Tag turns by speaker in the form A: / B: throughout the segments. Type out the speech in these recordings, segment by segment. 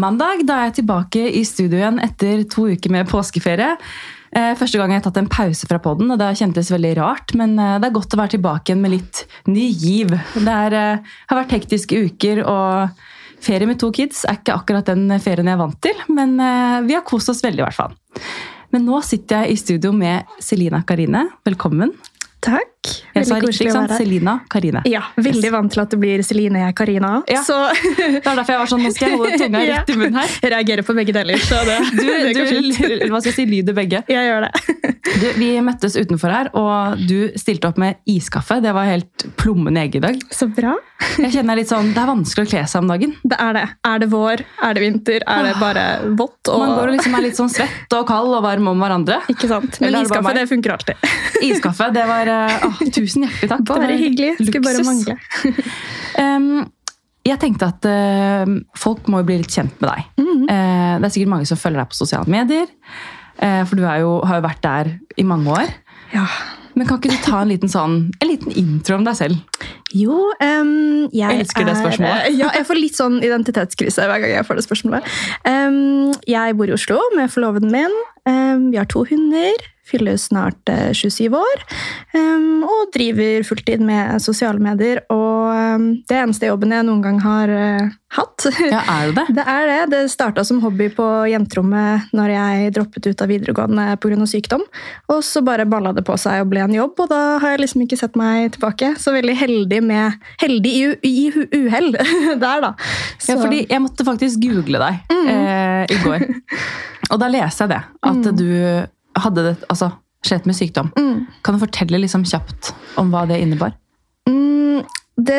A: mandag. Da jeg tilbake i studio igjen etter to uker med påskeferie. Eh, første gang jeg har tatt en pause fra podden, og det kjentes veldig rart. Men eh, det er godt å være tilbake igjen med litt ny giv. Det er, eh, har vært hektiske uker, og ferie med to kids er ikke akkurat den ferien jeg er vant til. Men vi har kost oss veldig, i hvert fall. Men nå sitter jeg i studio med Selina Karine. Velkommen.
B: Takk.
A: Jeg sa riktig, sant? Selina Karine.
B: Ja, Veldig yes. vant til at det blir Celine Karina.
A: Ja. Så... det er derfor jeg var sånn, nå skal jeg holde tunga ja. rett i munnen her.
B: Jeg reagerer på begge deler. så det,
A: du, det du hva skal jeg si, lyder begge.
B: Jeg gjør det.
A: Du, vi møttes utenfor her, og du stilte opp med iskaffe. Det var helt plommende egg i dag.
B: Så bra.
A: Jeg kjenner litt sånn, Det er vanskelig å kle seg om dagen.
B: Det er det. Er det vår? Er det vinter? Er det bare vått?
A: Og... Man går og liksom er litt sånn svett og kald og varm om hverandre.
B: Ikke sant. Men iskaffe det funker alltid.
A: Iskaffe, det var Tusen hjertelig takk.
B: Bare hyggelig. Skulle bare mangle.
A: um, jeg tenkte at uh, folk må jo bli litt kjent med deg. Mm -hmm. uh, det er sikkert mange som følger deg på sosiale medier. Uh, for du jo, har jo vært der i mange år.
B: Ja.
A: Men kan ikke du ta en liten, sånn, en liten intro om deg selv?
B: Jo, um, jeg,
A: jeg elsker det spørsmålet.
B: ja, jeg får litt sånn identitetskrise hver gang jeg får det spørsmålet. Um, jeg bor i Oslo med forloveden min. Um, vi har to hunder fyller snart 27 eh, år. Um, og driver fulltid med sosiale medier. Og um, det eneste jobben jeg noen gang har uh, hatt.
A: Ja, er Det det?
B: Det er det. Det starta som hobby på jenterommet når jeg droppet ut av videregående pga. sykdom. Og så bare balla det på seg og ble en jobb, og da har jeg liksom ikke sett meg tilbake. Så veldig heldig med Heldig i, i uhell der, da.
A: Så. Ja, fordi jeg måtte faktisk google deg mm. eh, i går. Og da leser jeg det. At mm. du hadde det, altså, slet med sykdom. Mm. Kan du fortelle liksom kjapt om hva det innebar?
B: Mm, det,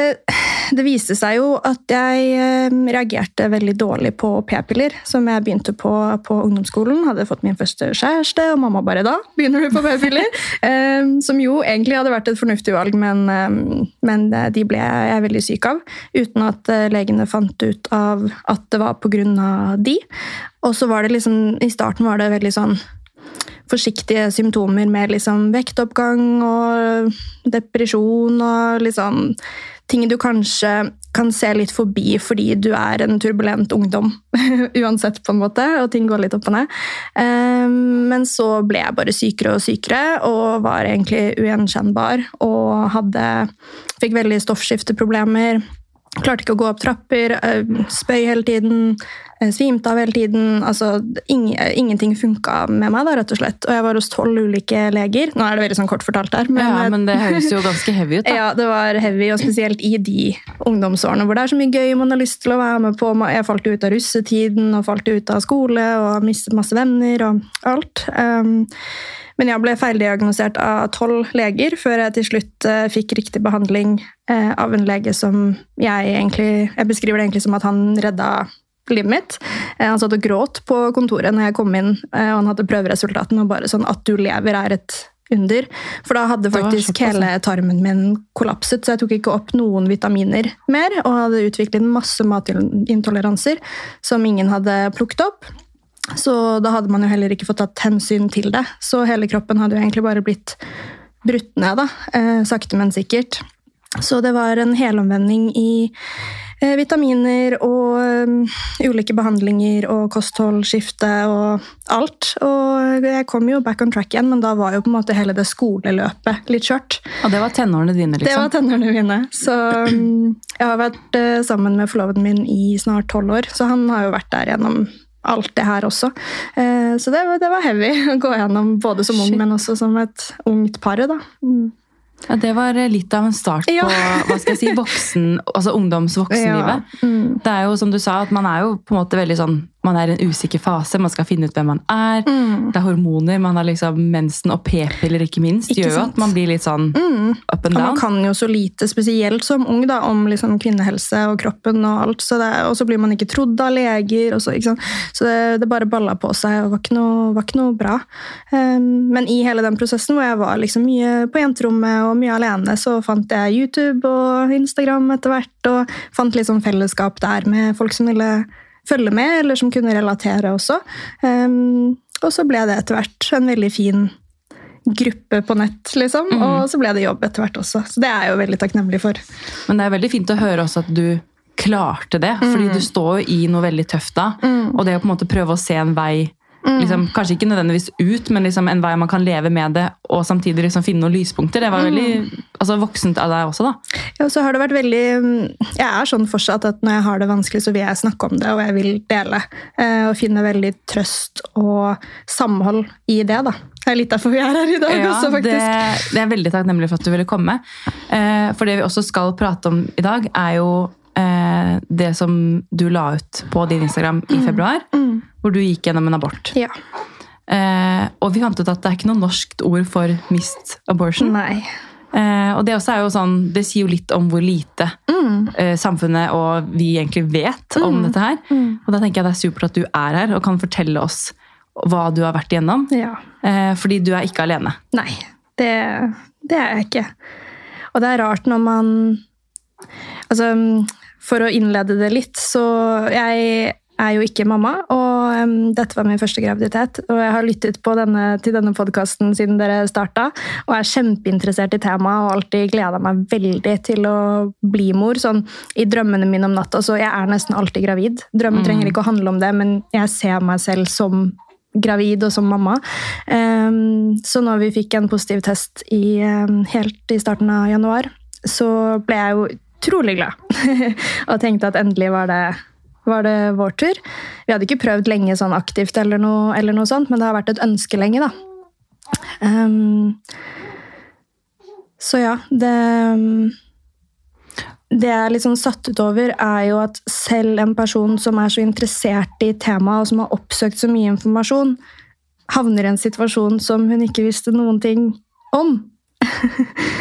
B: det, viste seg jo at jeg eh, reagerte veldig dårlig på p-piller, som jeg begynte på på ungdomsskolen. Hadde fått min første kjæreste, og mamma bare da begynner du på p-piller. um, som jo egentlig hadde vært et fornuftig valg, men, um, men, de ble jeg veldig syk av. Uten at legene fant ut av at det var pga. de. Og så var det liksom, I starten var det veldig sånn forsiktige symptomer med liksom vektoppgang og depresjon og liksom ting du kanskje kan se litt forbi fordi du er en turbulent ungdom. Uansett, på en måte, og ting går litt opp og ned. Ehm, men så ble jeg bare sykere og sykere og var egentlig ugjenkjennbar. Og hadde, fikk veldig stoffskifteproblemer Klarte ikke å gå opp trapper, eh, spøy hele tiden, eh, svimte av hele tiden. Altså, ingenting funka med meg, da, rett og slett. Og jeg var hos tolv ulike leger. Nå er det veldig sånn kort fortalt her.
A: Men, ja, men det høres jo ganske heavy ut, da.
B: Ja, det var heavy, og spesielt i de ungdomsårene hvor det er så mye gøy man har lyst til å være med på. Jeg falt ut av russetiden og falt ut av skole og mistet masse venner og alt. Um, men jeg ble feildiagnosert av tolv leger før jeg til slutt uh, fikk riktig behandling uh, av en lege som jeg egentlig Jeg beskriver det egentlig som at han redda livet mitt. Uh, han satt og gråt på kontoret når jeg kom inn, og han hadde prøveresultatene. og bare sånn At du lever, er et under. For da hadde faktisk hele tarmen min kollapset, så jeg tok ikke opp noen vitaminer mer. Og hadde utviklet masse matintoleranser som ingen hadde plukket opp. Så da hadde man jo heller ikke fått tatt hensyn til det. Så hele kroppen hadde jo egentlig bare blitt brutt ned, da. Eh, sakte, men sikkert. Så det var en helomvending i eh, vitaminer og um, ulike behandlinger og kostholdsskifte og alt. Og jeg kom jo back on track igjen, men da var jo på en måte hele det skoleløpet litt kjørt.
A: Og det var tenårene dine, liksom?
B: Det var tenårene mine. Så um, jeg har vært uh, sammen med forloveden min i snart tolv år, så han har jo vært der gjennom alt det her også. Eh, så det, det, var heavy å gå gjennom, både som ung, men også som et ungt par. da. Mm.
A: Ja, Det var litt av en start på hva skal jeg si, voksen, altså ungdomsvoksenlivet. Ja. Mm. Det er jo som du sa, at man er jo på en måte veldig sånn man er i en usikker fase, man skal finne ut hvem man er. Mm. Det er hormoner, man har liksom mensen og p-piller, ikke minst. Ikke gjør jo at man blir litt sånn mm. up and down.
B: Og man kan jo så lite, spesielt som ung, da, om liksom kvinnehelse og kroppen og alt. Så det, og så blir man ikke trodd av leger. Og så så det, det, bare balla på seg og var ikke noe, var ikke noe bra. Um, men i hele den prosessen hvor jeg var liksom mye på jenterommet og mye alene, så fant jeg YouTube og Instagram etter hvert, og fant sånn fellesskap der med folk som ville følge med, eller som kunne relatere også. Um, og så ble det etter hvert en veldig fin gruppe på nett, liksom. Mm. Og så ble det jobb etter hvert også. Så det er jeg jo veldig takknemlig for.
A: Men det er veldig fint å høre også at du klarte det. Fordi du står jo i noe veldig tøft da. Og det å på en måte prøve å se en vei liksom, Kanskje ikke nødvendigvis ut, men liksom en vei man kan leve med det, og samtidig liksom finne noen lyspunkter. Det var veldig altså, voksent av deg også, da.
B: Ja, og så har det vært veldig Jeg er sånn fortsatt at når jeg har det vanskelig, så vil jeg snakke om det, og jeg vil dele. eh, Og finne veldig trøst og samhold i det, da. Det er litt derfor vi er her i dag
A: Ja,
B: også, faktisk.
A: det er veldig takknemlig for at du ville komme. Eh, for det vi også skal prate om i dag, er jo eh, det som du la ut på din Instagram i februar. Hvor du gikk gjennom en abort.
B: Ja.
A: Eh, og vi fant ut at det er ikke noe norskt ord for mist abortion.
B: Nei.
A: Eh, og det også er jo sånn, det sier jo litt om hvor lite
B: Mm.
A: eh, samfunnet og vi egentlig vet om dette her. Og da tenker jeg det er supert at du er her og kan fortelle oss hva du har vært igjennom.
B: Ja.
A: Eh, fordi du er ikke alene.
B: Nei, det, det er jeg ikke. Og det er rart når man Altså, for å innlede det litt, så jeg er jo ikke mamma, og um, dette var min første graviditet. Og jeg har lyttet på denne, til denne podkasten siden dere starta, og er kjempeinteressert i temaet og alltid gleda meg veldig til å bli mor. Sånn i drømmene mine om natta. Så jeg er nesten alltid gravid. Drømmen trenger ikke å handle om det, men jeg ser meg selv som gravid og som mamma. Um, så når vi fikk en positiv test i, um, helt i starten av januar, så ble jeg jo utrolig glad. og tenkte at endelig var det, var det vår tur. Vi hadde ikke prøvd lenge sånn aktivt, eller noe, eller noe sånt, men det har vært et ønske lenge. da. Um, så ja, det det jeg er litt sånn satt ut over, er jo at selv en person som er så interessert i temaet, og som har oppsøkt så mye informasjon, havner i en situasjon som hun ikke visste noen ting om.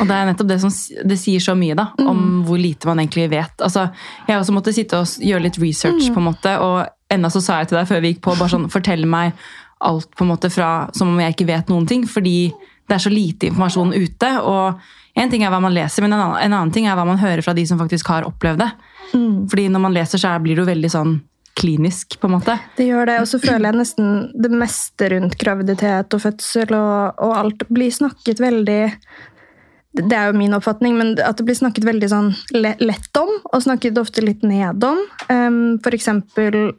A: Og det er nettopp det som det sier så mye da, om hvor lite man egentlig vet. Altså, jeg også måtte sitte og gjøre litt research, på en måte, og enda så sa jeg til deg før vi gikk på, bare sånn, fortell meg alt på en måte fra som om jeg ikke vet noen ting, fordi det er så lite informasjon ute. og en ting er hva man leser, men en annen, en annen ting er hva man hører fra de som faktisk har opplevd det. Fordi når man leser, så blir det jo veldig sånn klinisk, på en måte.
B: Det gjør det, og så føler jeg nesten det meste rundt graviditet og fødsel og, og alt blir snakket veldig det er jo min oppfatning, men at det blir snakket veldig sånn lett om, og snakket ofte litt ned om. Um, for eksempel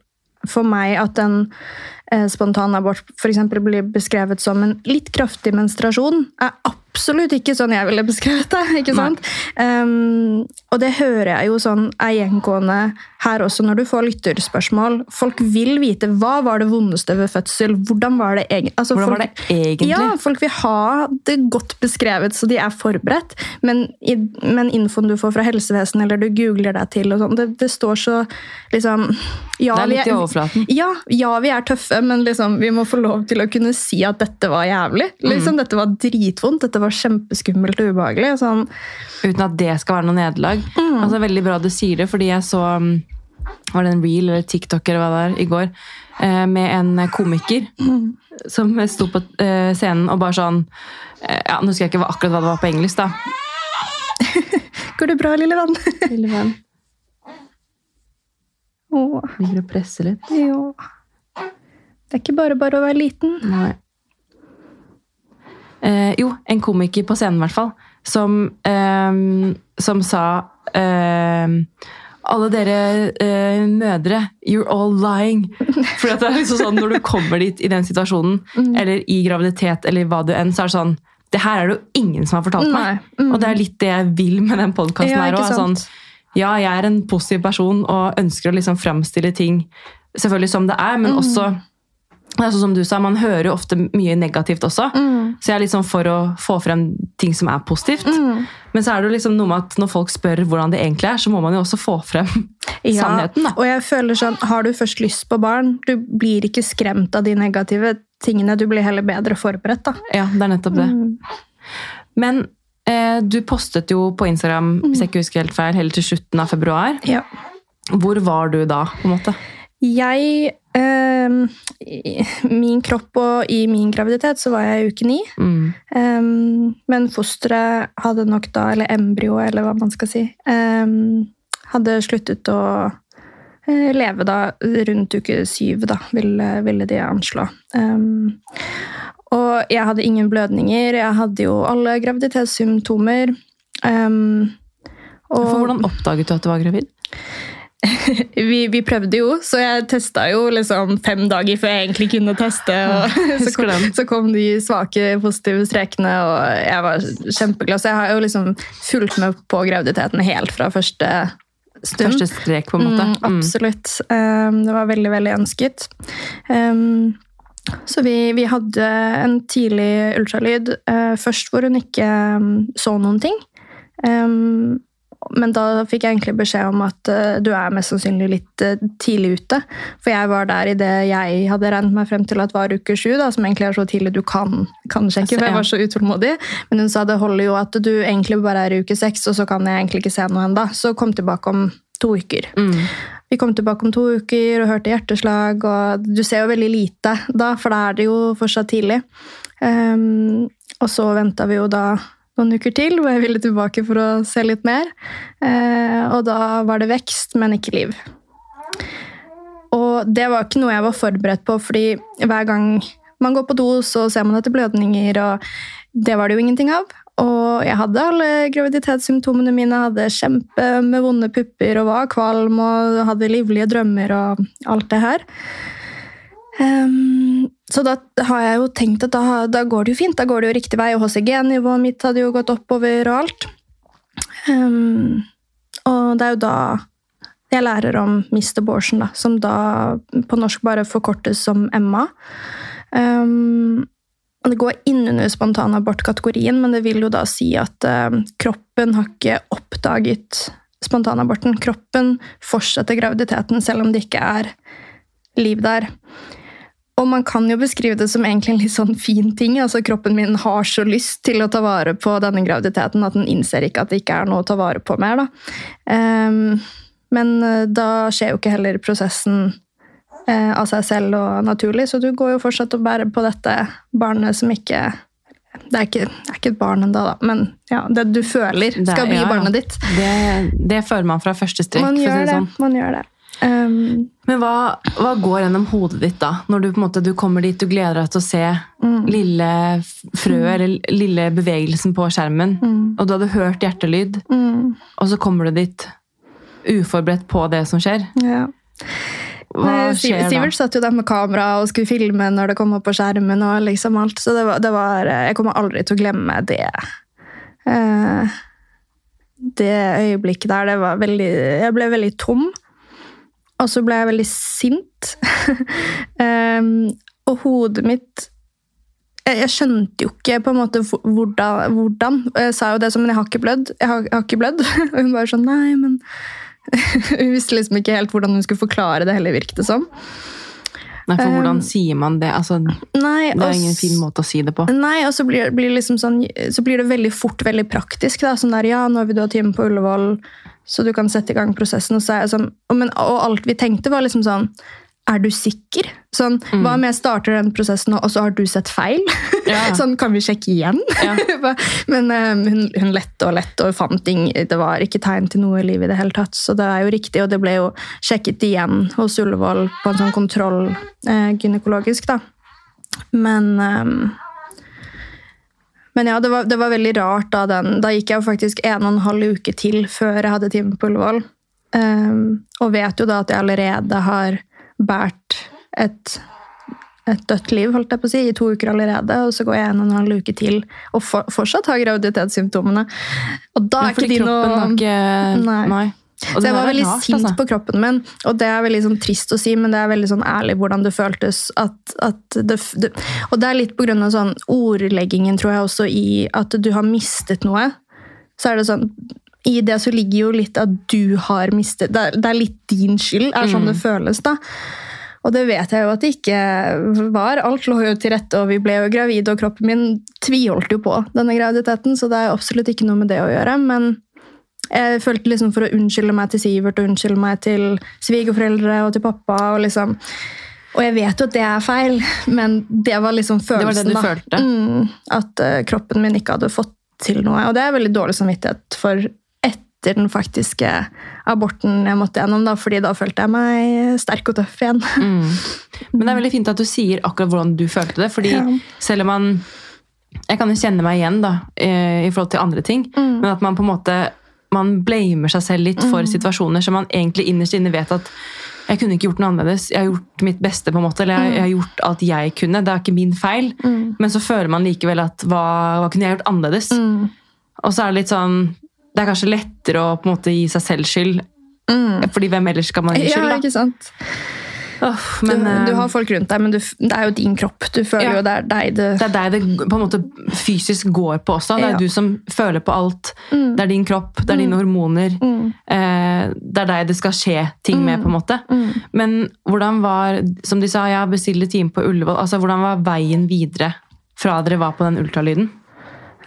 B: for meg at en eh, spontan abort for blir beskrevet som en litt kraftig menstruasjon, er absolutt ikke sånn jeg ville beskrevet det. ikke sant? Um, og det hører jeg jo sånn er gjengående her også når du får lytterspørsmål. Folk vil vite hva var det vondeste ved fødsel. Hvordan var det egentlig? Altså,
A: Hvordan var det egentlig?
B: Ja, folk vil ha det godt beskrevet, så de er forberedt. Men, i, men infoen du får fra helsevesenet, eller du googler deg til, og sånn, det, det står så liksom ja,
A: Det er litt i overflaten.
B: Ja, ja, vi er tøffe, men liksom, vi må få lov til å kunne si at dette var jævlig. Liksom, Dette var dritvondt, dette var kjempeskummelt og ubehagelig. Sånn,
A: Uten at det skal være noe nederlag.
B: Mm.
A: Altså, veldig bra du sier det, fordi jeg så um, Var det en reel eller TikTok eller hva det er, i går? eh, Med en komiker
B: Mm.
A: som sto på eh, scenen og bare sånn eh, ja, Nå husker jeg ikke akkurat hva det var på engelsk, da.
B: Går det bra, lille venn?
A: Lille venn.
B: Åh,
A: Ligger og presser litt.
B: ja. Det er ikke bare bare å være liten.
A: Nei. Eh, jo, en komiker på scenen, i hvert fall, som, eh, som sa eh, alle dere eh, mødre, you're all lying. For det er liksom sånn, når du kommer dit i den situasjonen, eller i graviditet, eller hva du enn, så er det sånn Det her er det jo ingen som har fortalt meg.
B: Mm.
A: Og det er litt det jeg vil med den podkasten
B: Ja,
A: her òg. Sånn, ja, jeg er en positiv person og ønsker å liksom framstille ting selvfølgelig som det er, men
B: Mm.
A: også sånn som du sa, Man hører jo ofte mye negativt også.
B: Mm.
A: Så jeg er sånn for å få frem ting som er positivt. Men så er det jo liksom noe med at når folk spør hvordan det egentlig er, så må man jo også få frem
B: Ja,
A: sannheten. da.
B: Og jeg føler sånn, har du først lyst på barn, du blir ikke skremt av de negative tingene, du blir heller bedre forberedt. da.
A: Ja, det er nettopp det.
B: Mm.
A: Men eh, du postet jo på Instagram hvis jeg ikke husker helt feil, helt til slutten av februar.
B: Ja.
A: Hvor var du da? på en måte?
B: Jeg ehm, I min kropp og i min graviditet så var jeg i uke ni.
A: Mm.
B: Um, men fosteret hadde nok da, eller embryoet, eller hva man skal si, um, hadde sluttet å eh, leve da rundt uke syv, da, ville, ville de anslå. Og jeg hadde ingen blødninger, jeg hadde jo alle graviditetssymptomer. og
A: hvordan oppdaget du at du var gravid?
B: vi, vi prøvde jo, så jeg testa jo liksom fem dager før jeg egentlig kunne teste. Så, kom, så kom de svake positive strekene, og jeg var kjempeglad. Så jeg har jo liksom fulgt med på graviditeten helt fra første stund.
A: Første strek, på en måte.
B: Mm, absolutt. Um, det var veldig, veldig ønsket. Um, så vi, vi hadde en tidlig ultralyd uh, først hvor hun ikke um, så noen ting. Um, men da fikk jeg egentlig beskjed om at uh, du er mest sannsynlig litt uh, tidlig ute. For jeg var der i det jeg hadde regnet meg frem til at var uke sju, da, som egentlig er så tidlig du kan, kan sjekke. For jeg var så utålmodig. Men hun sa det holder jo at du egentlig bare er i uke seks, og så kan jeg egentlig ikke se noe ennå. Så kom tilbake om to uker.
A: Mm.
B: Vi kom tilbake om to uker og hørte hjerteslag, og du ser jo veldig lite da, for da er det jo fortsatt tidlig. Um, og så venta vi jo da noen uker til, hvor jeg ville tilbake for å se litt mer. Eh, og da var det vekst, men ikke liv. Og det var ikke noe jeg var forberedt på, fordi hver gang man går på do, så ser man etter blødninger, og det var det jo ingenting av. Og jeg hadde alle graviditetssymptomene mine, hadde kjempe med vonde pupper og var kvalm og hadde livlige drømmer og alt det her. Um, så da har jeg jo tenkt at da, da, går det jo fint, da går det jo riktig vei, og HCG-nivået mitt hadde jo gått oppover og alt. Um, og det er jo da jeg lærer om mist abortion, da, som da på norsk bare forkortes som Emma. Um, det går innunder spontanabortkategorien, men det vil jo da si at uh, kroppen har ikke oppdaget spontanaborten. Kroppen fortsetter graviditeten selv om det ikke er liv der. Og man kan jo beskrive det som egentlig en litt sånn fin ting. altså Kroppen min har så lyst til å ta vare på denne graviditeten at den innser ikke at det ikke er noe å ta vare på mer. da. Um, men da skjer jo ikke heller prosessen uh, av seg selv og naturlig, så du går jo fortsatt og bærer på dette barnet som ikke det er ikke, det er ikke et barn ennå, da, men ja, det du føler skal bli
A: ja, ja.
B: barnet ditt.
A: Det, det føler man fra første strekk.
B: Man gjør
A: det. sånn.
B: Man gjør det. Um,
A: Men hva, hva går gjennom hodet ditt da? Når du på en måte du kommer dit, du gleder deg til å se
B: Mm.
A: lille frøet, eller lille bevegelsen på skjermen, og du hadde hørt hjertelyd,
B: mm,
A: og så kommer du dit uforberedt på det som skjer.
B: ja. Nei? Sivert satt jo der med kamera og skulle filme når det kom opp på skjermen. og liksom alt, Så det var, det var Jeg kommer aldri til å glemme det. Uh, det øyeblikket der, det var veldig Jeg ble veldig tom. Og så ble jeg veldig sint. um, og hodet mitt jeg, jeg skjønte jo ikke på en måte hvordan, hvordan. Jeg sa jo det som Men jeg har ikke blødd. Jeg har, jeg har ikke blødd. Og hun bare sånn Nei, men Hun visste liksom ikke helt hvordan hun skulle forklare det heller, virket det som.
A: Nei, for hvordan
B: Um,
A: sier man det? Altså, det er ingen fin måte å si det på.
B: Nei, og så blir, blir, liksom sånn, så blir det veldig fort veldig praktisk. Da. Sånn der, ja, nå vil du ha time på Ullevål, så du kan sette i gang prosessen. Og, så sånn, og, men, og alt vi tenkte, var liksom sånn Er du sikker? Sånn, Hva om jeg starter den prosessen, og så har du sett feil?
A: Ja.
B: sånn, Kan vi sjekke igjen?
A: Ja.
B: men um, hun, hun lette og lette og fant ting. Det var ikke tegn til noe liv i det hele tatt. Så det er jo riktig, og det ble jo sjekket igjen hos Ullevål på en sånn kontroll eh, gynekologisk, da. Men um, men ja, det var, det var veldig rart da den Da gikk jeg jo faktisk en og en halv uke til før jeg hadde time på Ullevål. Um, og vet jo da at jeg allerede har båret et, et dødt liv, holdt jeg på å si, i to uker allerede. Og så går jeg en og en halv uke til og for, fortsatt har graviditetssymptomene. Og da
A: Ja,
B: er ikke
A: fordi
B: de noe
A: ikke
B: Nei.
A: Nei.
B: Så jeg var veldig
A: rart,
B: sint
A: altså.
B: på kroppen min, og det er veldig sånn trist å si, men det er veldig sånn ærlig hvordan det føltes. At, at det, det, og det er litt på grunn av sånn ordleggingen, tror jeg også, i at du har mistet noe. Så er det sånn I det så ligger jo litt at du har mistet Det er, det er litt din skyld, er sånn det føles, da. Og det vet jeg jo at det ikke var. Alt lå jo til rette, og vi ble jo gravide, og kroppen min tviholdt jo på denne graviditeten, så det er absolutt ikke noe med det å gjøre. Men jeg følte liksom for å unnskylde meg til Sivert og unnskylde meg til svigerforeldre og til pappa. Og liksom og jeg vet jo at det er feil, men det var liksom
A: var det
B: følelsen.
A: du
B: da.
A: følte?
B: Mm, at eh, kroppen min ikke hadde fått til noe. Og det er veldig dårlig samvittighet for etter den faktiske aborten jeg måtte gjennom. da, fordi da følte jeg meg sterk og tøff igjen.
A: Mm. Men det er veldig fint at du sier akkurat hvordan du følte det. fordi
B: Ja.
A: selv om man Jeg kan jo kjenne meg igjen da, eh, i forhold til andre ting,
B: Mm.
A: men at man på en måte man blamer seg selv litt for
B: Mm.
A: situasjoner som man egentlig innerst inne vet at jeg kunne ikke gjort noe annerledes. Jeg har gjort mitt beste, på en måte, eller jeg, jeg har gjort alt jeg kunne. Det er ikke min feil.
B: Mm.
A: Men så føler man likevel at hva, hva kunne jeg gjort annerledes?
B: Mm.
A: Og så er det litt sånn Det er kanskje lettere å på en måte gi seg selv skyld.
B: Mm.
A: Fordi hvem ellers skal man gi skyld, da?
B: ikke sant? Oh,
A: men, du,
B: du har folk rundt deg, men du, det er jo din kropp. Du føler
A: Ja.
B: jo det er deg det
A: det er deg det på en måte fysisk går på også. Det er
B: Ja.
A: du som føler på alt.
B: Mm.
A: Det er din kropp, det er dine hormoner.
B: Mm.
A: Eh, det er deg det skal skje ting med, på en måte.
B: Mm.
A: Men hvordan var, som de sa, jeg bestilte time på Ullevål. Altså, hvordan var veien videre fra dere var på den ultralyden?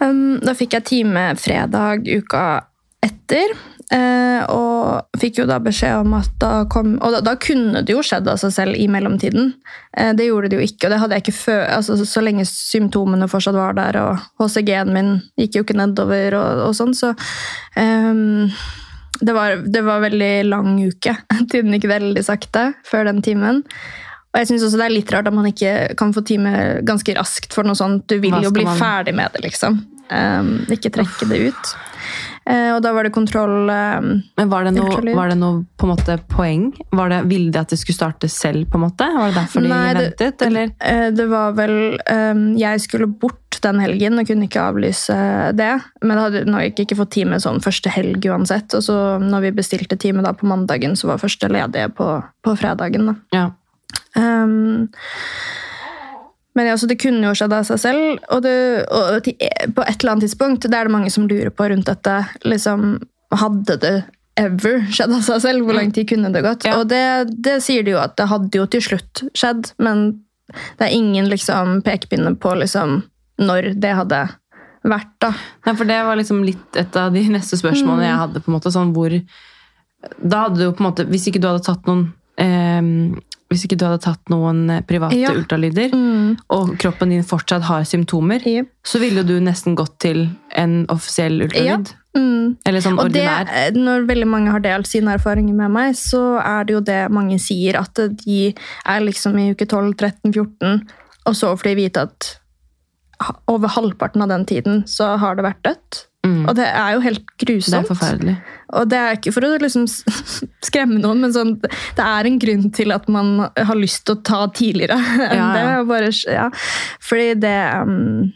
B: Um, da fikk jeg time fredag uka etter. eh, og fikk jo da beskjed om at da kom Og da, da kunne det jo skjedd av seg selv i mellomtiden. Eh, det gjorde det jo ikke, og det hadde jeg ikke før. Altså, så lenge symptomene fortsatt var der, og HCG-en min gikk jo ikke nedover og, og sånn, så um, det, var, det var veldig lang uke. Tiden gikk veldig sakte før den timen. Og jeg synes også det er litt rart at man ikke kan få time ganske raskt for noe sånt. Du vil jo bli
A: man-
B: ferdig med det, liksom. Um, ikke trekke det ut. Uh, og da var det kontroll um,
A: Men Var det noe, var det noe på en måte, poeng? Var det, ville de at det skulle starte selv? på en måte? Var det derfor de
B: ventet? det-?
A: Eller?
B: Uh, Det var vel um, Jeg skulle bort den helgen og kunne ikke avlyse det. Men jeg hadde nok ikke fått time sånn første helg uansett. Og så når vi bestilte time da på mandagen, så var første ledige på, på fredagen. da.
A: Ja.
B: Um, men altså, det kunne jo skjedd av seg selv. Og, det, og til, på et eller annet tidspunkt, det er det mange som lurer på rundt dette, liksom, hadde det ever skjedd av seg selv? Hvor lang tid kunne det gått?
A: Ja.
B: Og det, det sier de jo at det hadde jo til slutt skjedd, men det er ingen liksom, pekepinne på liksom, når det hadde vært. da.
A: Nei, for det var liksom litt et av de neste spørsmålene
B: Mm.
A: jeg hadde. på en måte, sånn hvor Da hadde du på en måte Hvis ikke du hadde tatt noen eh, Hvis ikke du hadde tatt noen eh, private
B: Ja.
A: ultralyder,
B: Mm.
A: og kroppen din fortsatt har symptomer,
B: yep.
A: så ville du nesten gått til en offisiell ultralyd.
B: Mm.
A: Eller sånn
B: Og det, når veldig mange har delt sine erfaringer med meg, så er det jo det mange sier, at de er liksom i uke 12, 13, 14, og så får de vite at over halvparten av den tiden så har det vært dødt.
A: Mm.
B: Og det er jo helt grusomt.
A: Det er forferdelig.
B: Og det er ikke for å liksom skremme noen, men sånn, det er en grunn til at man har lyst til å ta tidligere enn
A: Ja, ja.
B: det. Bare, ja. Fordi det um,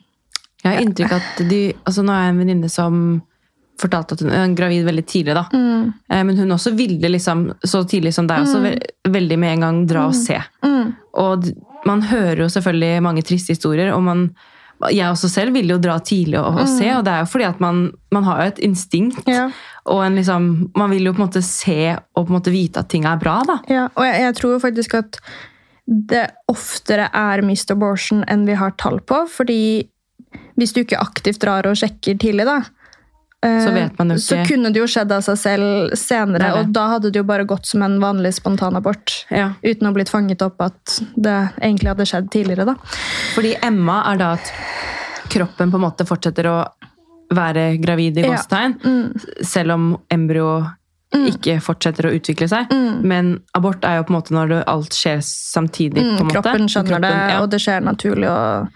A: Jeg har inntrykk av at de altså Nå er jeg en venninne som fortalte at hun er gravid veldig tidlig. da.
B: mm,
A: Eh, Men hun også ville liksom, så tidlig som deg, også ve veldig med en gang dra og se.
B: mm,
A: Og man hører jo selvfølgelig mange triste historier, og man, jeg også selv ville jo dra tidlig og, og se, og det er jo fordi at man, man har jo et instinkt,
B: ja.
A: og en liksom, man vil jo på en måte se og på en måte vite at ting er bra, da.
B: Ja, og jeg, jeg tror faktisk at det oftere er missed abortion enn vi har tall på. Fordi hvis du ikke aktivt drar og sjekker tidlig, da,
A: Så vet man jo
B: så kunne det jo skjedd av seg selv senere.
A: Det det.
B: Og da hadde det jo bare gått som en vanlig spontanabort.
A: Ja.
B: Uten å blitt fanget opp at det egentlig hadde skjedd tidligere. da.
A: Fordi Emma er da at kroppen på en måte fortsetter å være gravid i
B: Ja. Mm.
A: selv om embryo ikke fortsetter å utvikle seg.
B: Mm.
A: Men abort er jo på en måte når alt skjer samtidig.
B: Mm,
A: på en måte.
B: kroppen skjønner det,
A: ja.
B: og det skjer naturlig, og,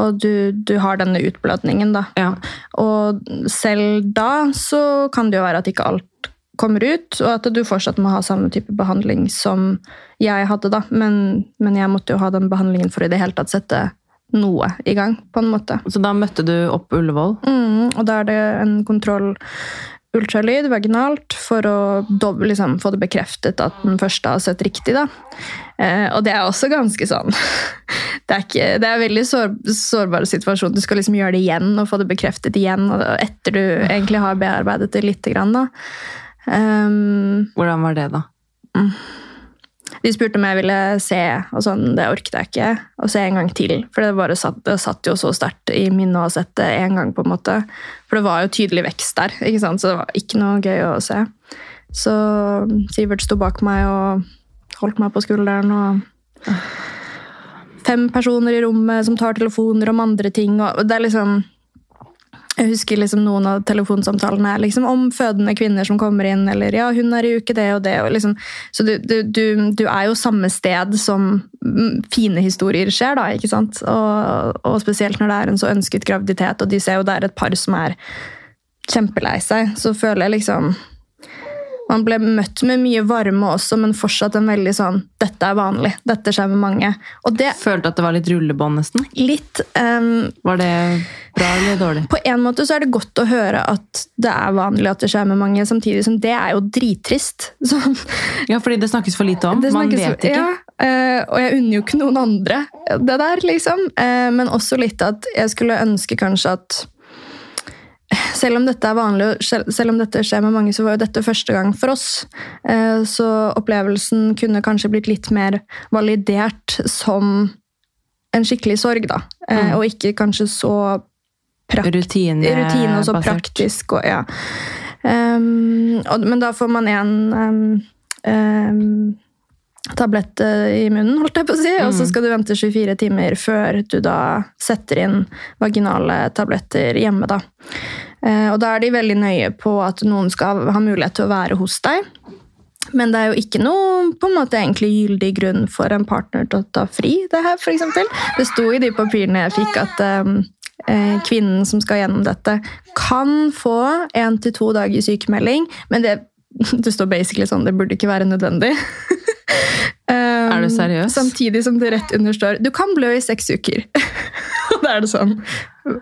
B: og du, du har denne utblødningen. da.
A: Ja.
B: Og selv da så kan det jo være at ikke alt kommer ut, og at du fortsatt må ha samme type behandling som jeg hadde. da. Men, men jeg måtte jo ha den behandlingen for i det hele tatt sette noe i gang, på en måte.
A: Så da møtte du opp Ullevål.
B: Mm, og da er det en kontroll ultralyd vaginalt for å liksom, få det bekreftet at den første har sett riktig. Da. Eh, og det er også ganske sånn Det er, ikke, det er en veldig sår, sårbar situasjon. Du skal liksom gjøre det igjen og få det bekreftet igjen og etter du egentlig har bearbeidet det lite grann. Da. Um,
A: Hvordan var det, da?
B: De spurte om jeg ville se, og sånn, det orket jeg ikke. å se en gang til. For det, bare satt, det satt jo så sterkt i minnet å ha sett det én gang. på en måte. For det var jo tydelig vekst der, ikke sant? så det var ikke noe gøy å se. Så Sivert sto bak meg og holdt meg på skulderen. og Fem personer i rommet som tar telefoner om andre ting. og det er liksom... Jeg husker liksom noen av telefonsamtalene liksom om fødende kvinner som kommer inn, eller ja, hun er i uke det og det. Og liksom, så du, du, du, du er jo samme sted som mm, fine historier skjer, da. ikke sant? Og, og spesielt når det er en så ønsket graviditet, og de ser jo det er et par som er kjempelei seg, så føler jeg liksom Man ble møtt med mye varme også, men fortsatt en veldig sånn 'Dette er vanlig. Dette skjer med mange'. Og det
A: Følte at det var litt rullebånd, nesten.
B: litt Um,
A: Var det bra eller dårlig?
B: På en måte så er det godt å høre at det er vanlig at det skjer med mange, samtidig som det er jo drittrist. Så,
A: Ja, fordi det snakkes for lite om. Man vet ikke.
B: Ja, eh, og jeg unner jo ikke noen andre det der, liksom. Eh, men også litt at jeg skulle ønske kanskje at selv om dette er vanlig, selv om dette skjer med mange, så var jo dette første gang for oss. Eh, Så opplevelsen kunne kanskje blitt litt mer validert som en skikkelig sorg, da. Eh,
A: Mm.
B: Og ikke kanskje så prakt
A: Rutine,
B: rutine og så
A: basert.
B: praktisk. Og, ja. um, og, men da får man en um, um, tablett eh, i munnen, holdt jeg på å si, og så
A: Mm.
B: skal du vente 24 timer før du da setter inn vaginale tabletter hjemme. Da. Eh, og da er de veldig nøye på at noen skal ha mulighet til å være hos deg. Men det er jo ikke noe på en måte egentlig gyldig grunn for en partner til å ta fri. Det her, for eksempel. Det sto i de papirene jeg fikk at ehm, eh, kvinnen som skal gjennom dette, kan få én til to dager sykemelding, men det, det står basically sånn, det burde ikke være nødvendig. Um,
A: Er du seriøs?
B: Samtidig som det rett understår du kan blø i seks uker. Og da er det sånn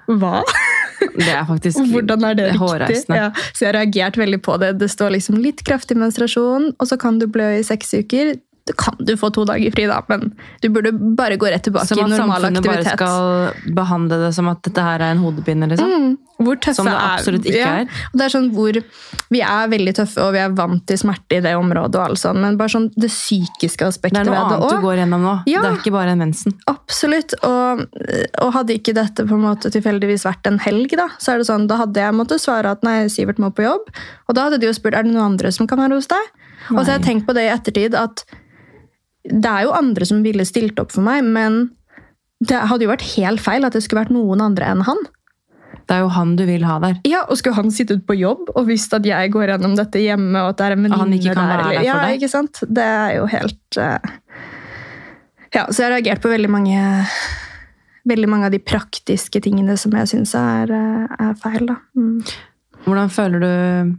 B: Hva?
A: Det er faktisk
B: Hvordan er det riktig? Ja, så jeg har reagert veldig på det. Det står liksom litt kraftig menstruasjon, og så kan du blø i seks uker. Da kan du få to dager fri, da, men du burde bare gå rett tilbake
A: Som
B: i
A: at
B: normal
A: samfunnet bare skal behandle det som at dette her er en hodepine, liksom.
B: Mm, hvor tøffe
A: Som det absolutt ikke
B: ja.
A: er.
B: Og det er sånn hvor Vi er veldig tøffe, og vi er vant til smerte i det området, og alt sånt, men bare sånn det psykiske
A: Det
B: Det
A: er noe
B: ved
A: annet du går gjennom nå.
B: Ja.
A: Det er ikke bare en mensen.
B: Absolutt. Og, og hadde ikke dette på en måte tilfeldigvis vært en helg, da, så er det sånn, da hadde jeg måttet svare at nei, Sivert må på jobb. Og da hadde de jo spurt er det noen andre som kan være hos deg. Og så har jeg tenkt på det i ettertid at det er jo andre som ville stilt opp for meg, men det hadde jo vært helt feil at det skulle vært noen andre enn han.
A: Det er jo han du vil ha der.
B: Ja, og skulle han sittet på jobb og visst at jeg går gjennom dette hjemme, og at det er en
A: han ikke
B: venninne
A: kan
B: der?
A: være der for
B: ja, ikke sant? Det er jo helt uh... Ja, så jeg har reagert på veldig mange Veldig mange av de praktiske tingene som jeg syns er, eh, er feil. Da. Mm.
A: Hvordan føler du,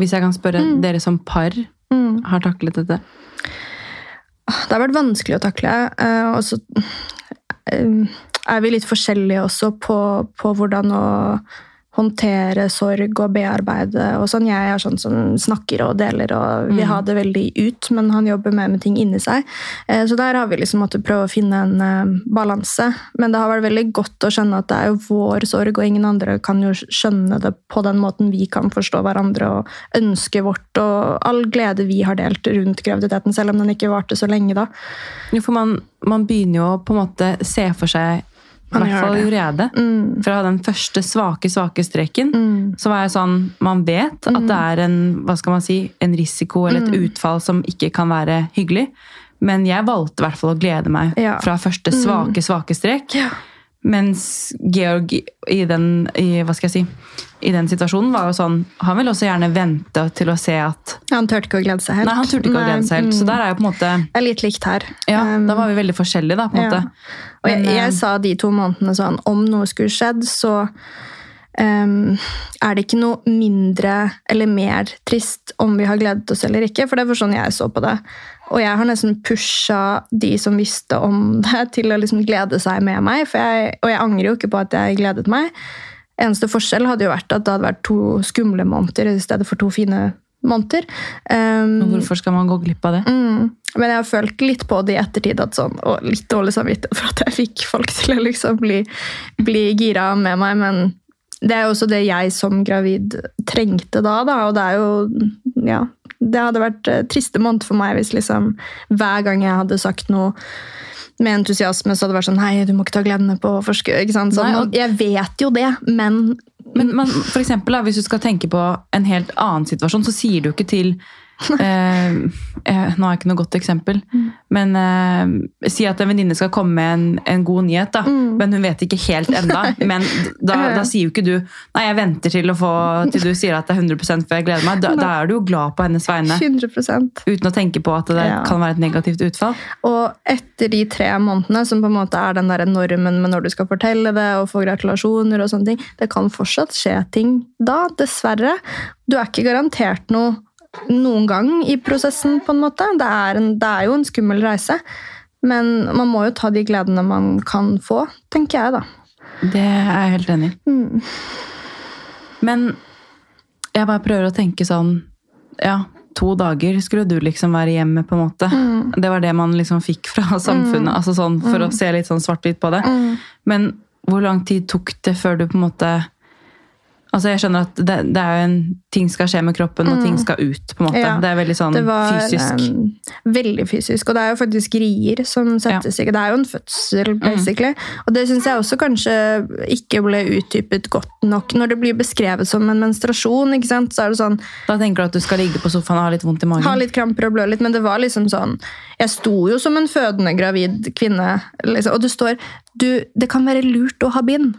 A: hvis jeg kan spørre,
B: Mm.
A: dere som par
B: Mm.
A: har taklet dette?
B: Det har vært vanskelig å takle. eh, Og så eh, er vi litt forskjellige også på, på hvordan å håndtere sorg og bearbeide. og sånn. Jeg er sånn som snakker og deler og vil ha det veldig ut, men han jobber mer med ting inni seg. Eh, Så der har vi liksom måttet prøve å finne en eh, balanse. Men det har vært veldig godt å skjønne at det er jo vår sorg, og ingen andre kan jo skjønne det på den måten vi kan forstå hverandre og ønsket vårt og all glede vi har delt rundt graviditeten, selv om den ikke varte så lenge da.
A: Jo, for man, man begynner jo på en måte se for seg i
B: Man
A: hvert fall gjorde jeg det.
B: Mm.
A: Fra den første svake, svake streken,
B: Mm.
A: så var jeg sånn Man vet at det er en, hva skal man si, en risiko eller
B: Mm.
A: et utfall som ikke kan være hyggelig. Men jeg valgte i hvert fall å glede meg
B: Ja.
A: fra første svake, svake strek.
B: Ja.
A: Mens Georg i den, i, hva skal jeg si, i den situasjonen var jo sånn Han ville også gjerne vente til å se at
B: Han turte ikke å glede seg helt.
A: Nei, han turte ikke å glede seg helt. Så
B: mm.
A: der er jo på en måte
B: Det er litt likt her.
A: Ja,
B: Um,
A: da var vi veldig forskjellige, da, på en
B: ja.
A: måte.
B: Og jeg, jeg
A: eh,
B: sa de to månedene sånn Om noe skulle skjedd, så um, er det ikke noe mindre eller mer trist om vi har gledet oss eller ikke. For det var sånn jeg så på det. Og jeg har nesten pusha de som visste om det, til å liksom glede seg med meg. Jeg, og jeg angrer jo ikke på at jeg gledet meg. Eneste forskjell hadde jo vært at det hadde vært to skumle måneder i stedet for to fine måneder. Um,
A: Hvorfor skal man gå glipp av det?
B: Mm. Men jeg har følt litt på det i ettertid, sånn, og litt dårlig samvittighet for at jeg fikk folk til å liksom bli, bli gira med meg. Men det er jo også det jeg som gravid trengte da, da. Og det er jo Ja. Det hadde vært eh, triste måned for meg hvis liksom hver gang jeg hadde sagt noe med entusiasme, så hadde det vært sånn Nei, du må ikke ta gledene på forske, ikke sant? Sånn,
A: Nei, og-
B: jeg vet jo det, men
A: Men men for eksempel, hvis du skal tenke på en helt annen situasjon, så sier du ikke til eh, eh, Nå har jeg ikke noe godt eksempel, men eh, si at en venninne skal komme med en, en god nyhet, da,
B: Mm.
A: men hun vet ikke helt enda. Men da, da sier jo ikke du Nei, jeg venter til, få, til du sier at det er 100 før jeg gleder meg. Da, da er du jo glad på hennes vegne.
B: 100%
A: Uten å tenke på at det
B: Ja.
A: kan være et negativt utfall.
B: Og etter de tre månedene, som på en måte er den der normen med når du skal fortelle det og få gratulasjoner og sånne ting, det kan fortsatt skje ting da, dessverre. Du er ikke garantert noe noen gang i prosessen, på en måte. Det er, en, det er jo en skummel reise. Men man må jo ta de gledene man kan få, tenker jeg, da.
A: Det er jeg helt enig i.
B: Mm.
A: Men jeg bare prøver å tenke sånn Ja, to dager skulle du liksom være hjemme, på en måte.
B: Mm.
A: Det var det man liksom fikk fra samfunnet, altså sånn, for å se litt sånn svart-hvitt på det.
B: Mm.
A: Men hvor lang tid tok det før du på en måte Altså jeg skjønner at det, det er jo en ting skal skje med kroppen, og ting skal ut. på en måte.
B: Mm. Ja,
A: det er veldig sånn
B: var
A: fysisk.
B: Um, veldig fysisk. Og det er jo faktisk rier som settes i. Det er jo en fødsel, basically. Og det syns jeg også kanskje ikke ble utdypet godt nok. Når det blir beskrevet som en menstruasjon, ikke sant? så er det sånn
A: Da tenker du at du skal ligge på sofaen og ha litt vondt i magen?
B: ha litt kramper og blø litt, men det var liksom sånn Jeg sto jo som en fødende gravid kvinne, liksom, og det står du, Det kan være lurt å ha bind.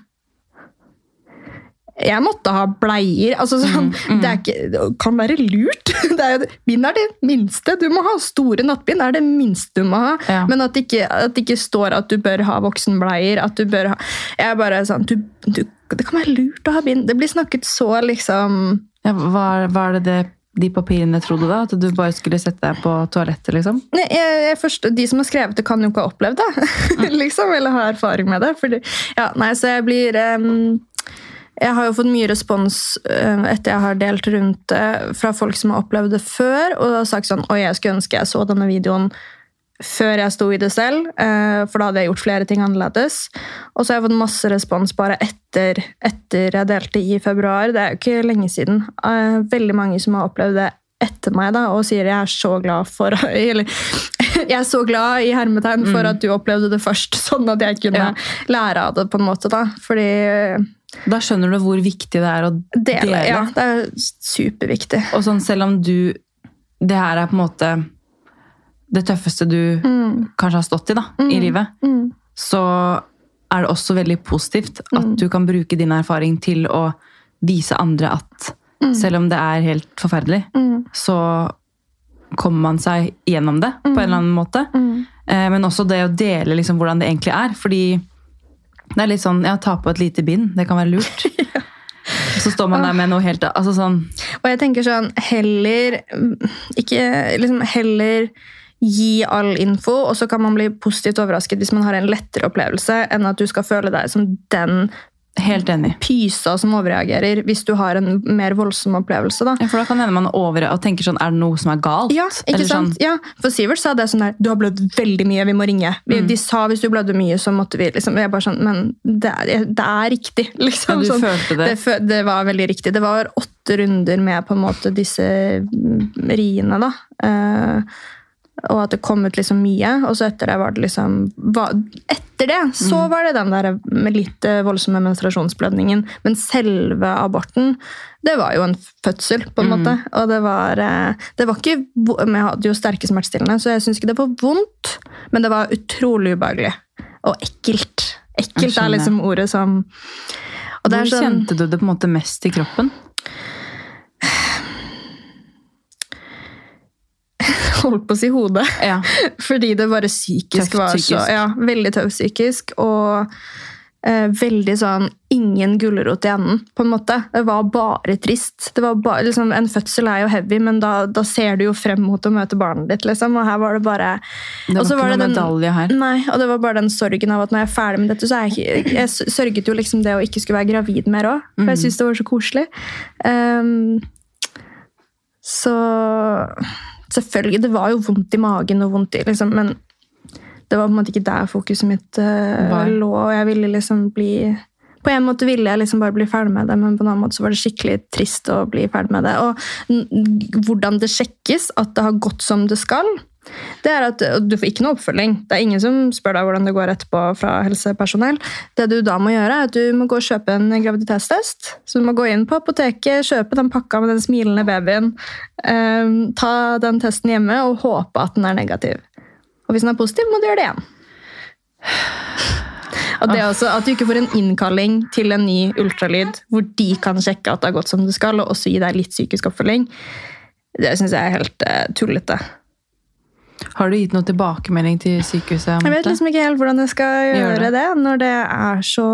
B: Jeg måtte ha bleier. altså sånn, Det er ikke, det kan være lurt. Det er, jo- bind er det minste. Du må ha store nattbind. er det minste du må ha.
A: Ja.
B: Men at det, ikke, at det ikke står at du bør ha voksenbleier. at du bør ha, jeg er bare sånn, du, du, Det kan være lurt å ha bind. Det blir snakket så liksom
A: Ja, hva, hva er det det de papirene trodde da? At du bare skulle sette deg på toalettet, liksom?
B: Nei, jeg, jeg forstår, De som har skrevet det, kan jo ikke ha opplevd det. liksom, Eller ha erfaring med det. Fordi, ja, nei, så jeg blir em, Jeg har jo fått mye respons eh, etter jeg har delt rundt det fra folk som har opplevd det før, og har sagt sånn Oi, jeg skulle ønske jeg så denne videoen før jeg sto i det selv, eh, for da hadde jeg gjort flere ting annerledes. Og så har jeg fått masse respons bare etter, etter jeg delte i februar. Det er jo ikke lenge siden. Eh, Veldig mange som har opplevd det etter meg da, og sier jeg er så glad for eller, Jeg er så glad i hermetegn for at du opplevde det først, sånn at jeg kunne
A: Ja.
B: lære av det. på en måte da. Fordi
A: Da skjønner du hvor viktig det er å
B: dele,
A: dele.
B: ja, det er superviktig.
A: Og sånn, selv om du Det her er på en måte det tøffeste du kanskje har stått i da, i livet,
B: Mm.
A: så er det også veldig positivt at du kan bruke din erfaring til å vise andre at selv om det er helt forferdelig,
B: Mm.
A: så kommer man seg gjennom det på en eller annen måte.
B: Mm.
A: Eh, Men også det å dele liksom hvordan det egentlig er. Fordi det er litt sånn ja, ta på et lite bind. Det kan være lurt. Så står man der med noe helt altså sånn,
B: Og jeg tenker sånn, heller ikke liksom heller gi all info, og så kan man bli positivt overrasket hvis man har en lettere opplevelse, enn at du skal føle deg som den
A: Helt enig.
B: pysa som overreagerer hvis du har en mer voldsom opplevelse. da.
A: Ja, for da kan hende man over og tenker sånn Er det noe som er galt?
B: Ja, ikke
A: Eller
B: sant?
A: Sånn,
B: Ja, for Sivert sa det sånn der Du har blødd veldig mye, vi må ringe. Vi,
A: Mm.
B: De sa hvis du blødde mye, så måtte vi liksom Jeg bare sånn Men det er, det er riktig,
A: ja,
B: liksom.
A: du
B: sånn.
A: følte det.
B: Det, det var veldig riktig. Det var åtte runder med på en måte disse mm, riene, da. Eh, og at det kom ut liksom mye. Og så etter det var det liksom var, Etter det så
A: Mm.
B: var det den der med litt eh, voldsomme menstruasjonsblødningen. Men selve aborten, det var jo en fødsel, på en
A: Mm.
B: måte. Og det var, eh, det var ikke Men jeg hadde jo sterke smertestillende, så jeg syns ikke det var vondt. Men det var utrolig ubehagelig. Og ekkelt. Ekkelt er liksom ordet som
A: Hvor
B: sånn,
A: kjente du det på en måte mest i kroppen?
B: Holdt på å si hodet.
A: Ja.
B: Fordi det bare psykisk
A: Tøft
B: var så
A: psykisk.
B: Ja, veldig tøft psykisk. Og eh, veldig sånn ingen gulrot i enden, på en måte. Det var bare trist. Det var bare, liksom, en fødsel er jo heavy, men da, da ser du jo frem mot å møte barnet ditt, liksom. Og her var det bare
A: Det var ikke
B: var
A: noen
B: det den-
A: medalje her.
B: Nei, og det var bare den sorgen av at når jeg er ferdig med dette, så er jeg ikke Jeg sørget jo liksom det å ikke skulle være gravid mer òg, for jeg
A: Mm.
B: syntes det var så koselig. Um, så Selvfølgelig, det var jo vondt i magen og vondt i liksom, Men det var på en måte ikke der fokuset mitt
A: uh,
B: lå. og jeg ville liksom bli på en måte ville jeg liksom bare bli ferdig med det, men på en annen måte så var det skikkelig trist å bli ferdig med det. Og hvordan det sjekkes at det har gått som det skal, det er at du får ikke noe oppfølging. Det er ingen som spør deg hvordan det går etterpå fra helsepersonell. Det du da må gjøre, er at du må gå og kjøpe en graviditetstest. Så du må gå inn på apoteket, kjøpe den pakka med den smilende babyen, eh, ta den testen hjemme og håpe at den er negativ. Og hvis den er positiv, må du gjøre det igjen. Og det er også At du ikke får en innkalling til en ny ultralyd hvor de kan sjekke at det har gått som det skal, og også gi deg litt psykisk oppfølging, det syns jeg er helt uh, tullete.
A: Har du gitt noe tilbakemelding til sykehuset?
B: Jeg vet liksom ikke helt hvordan jeg skal gjøre det. det. når det er så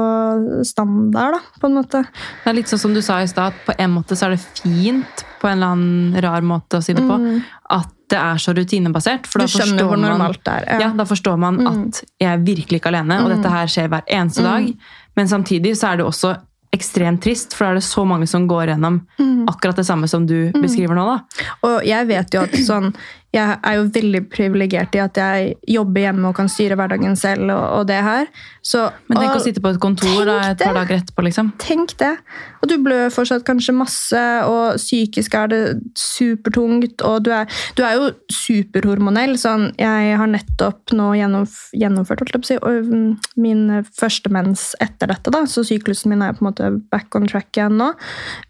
B: standard, da, på en måte.
A: Det er litt sånn som du sa i stad, på en måte så er det fint, på en eller annen rar måte å si det på, mm. at det er så rutinebasert. For
B: hvor normalt det er.
A: Ja. ja. da forstår man mm. at jeg er virkelig ikke alene, og mm. dette her skjer hver eneste mm. dag. Men samtidig så er det også ekstremt trist, for da er det så mange som går gjennom mm. akkurat det samme som du beskriver nå. da.
B: Og jeg vet jo at sånn jeg er jo veldig privilegert i at jeg jobber hjemme og kan styre hverdagen selv. og, og det her. Så,
A: Men tenk å sitte på et kontor da, et par dager etterpå. liksom.
B: Tenk det. Og du blør fortsatt kanskje masse, og psykisk er det supertungt. Og du er, du er jo superhormonell. sånn, Jeg har nettopp nå gjennomført si, min første mens etter dette, da, så syklusen min er på en måte back on track igjen nå.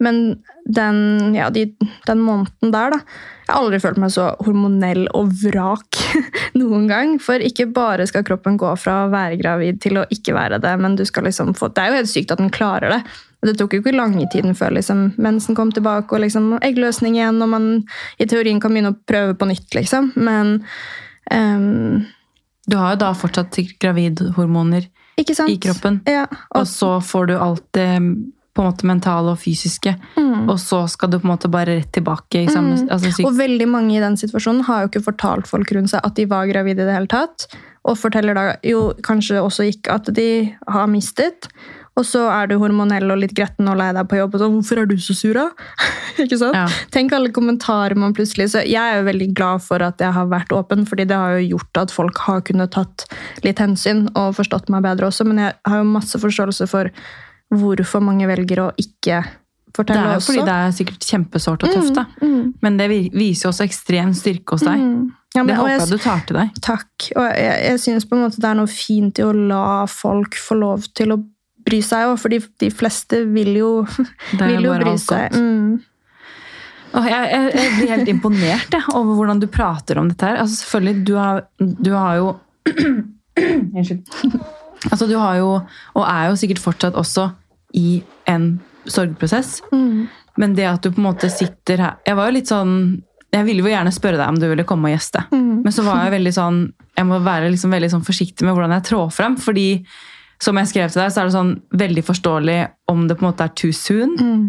B: Men den, ja, de, den måneden der, da Jeg har aldri følt meg så hormonell og vrak noen gang. For ikke bare skal kroppen gå fra å være gravid til å ikke være det, men du skal liksom få Det er jo helt sykt at den klarer det. Det tok jo ikke lange tiden før liksom, mensen kom tilbake og liksom, eggløsning igjen, og man i teorien kan begynne å prøve på nytt, liksom. Men um,
A: Du har jo da fortsatt gravidhormoner i kroppen,
B: ja,
A: og, og så får du alt det på en måte mentale og fysiske. Mm. Og så skal du på en måte bare rett tilbake. i samme, mm. altså,
B: og veldig mange i den situasjonen har jo ikke fortalt folk rundt seg at de var gravide i det hele tatt. Og forteller da jo kanskje også ikke at de har mistet. Og så er du hormonell og litt gretten og lei deg på jobb. og sånn, 'Hvorfor er du så sur, da?' ikke sant? Ja. Tenk alle kommentarer man plutselig Så jeg er jo veldig glad for at jeg har vært åpen, fordi det har jo gjort at folk har kunnet tatt litt hensyn og forstått meg bedre også. Men jeg har jo masse forståelse for hvorfor mange velger å ikke fortelle
A: også. Det er jo
B: også.
A: fordi det er sikkert kjempesårt og tøft, da. Mm, mm. Men det viser jo også ekstrem styrke hos deg. Mm. Ja, det håper jeg, jeg, du tar til deg.
B: Takk. Og jeg, jeg synes på en måte det er noe fint i å la folk få lov til å bry seg òg, for de, de, fleste vil jo, vil jo bry seg. Mm.
A: Jeg, jeg, jeg, blir helt imponert jeg, over hvordan du prater om dette her. Altså, selvfølgelig, du har, du har jo Unnskyld. Altså, du har jo, og er jo sikkert fortsatt også i en sorgprosess. Mm. Men det at du på en måte sitter her Jeg var jo litt sånn Jeg ville jo gjerne spørre deg om du ville komme og gjeste. Mm. Men så var jeg veldig sånn Jeg må være liksom veldig sånn forsiktig med hvordan jeg trår frem. fordi som jeg skrev til deg, så er det sånn veldig forståelig om det på en måte er too soon. Mm.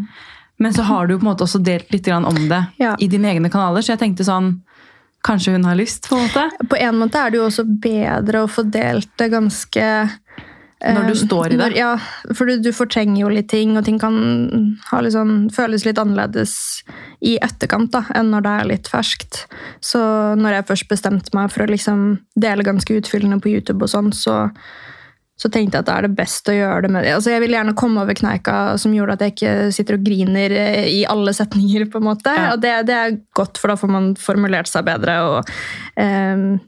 A: Men så har du på en måte også delt litt om det ja. i dine egne kanaler. Så jeg tenkte sånn Kanskje hun har lyst? På en måte
B: På en måte er det jo også bedre å få delt det ganske
A: når du eh, står i det?
B: Når, ja, for du, du, fortrenger jo litt ting, og ting kan liksom, føles litt annerledes i etterkant da, enn når det er litt ferskt. Så når jeg først bestemte meg for å liksom dele ganske utfyllende på YouTube, og sånn, så så tenkte jeg at da er det best å gjøre det med det. Altså, jeg vil gjerne komme over kneika som gjorde at jeg ikke sitter og griner eh, i alle setninger. på en måte. Ja. Og det, det, er godt, for da får man formulert seg bedre. og um,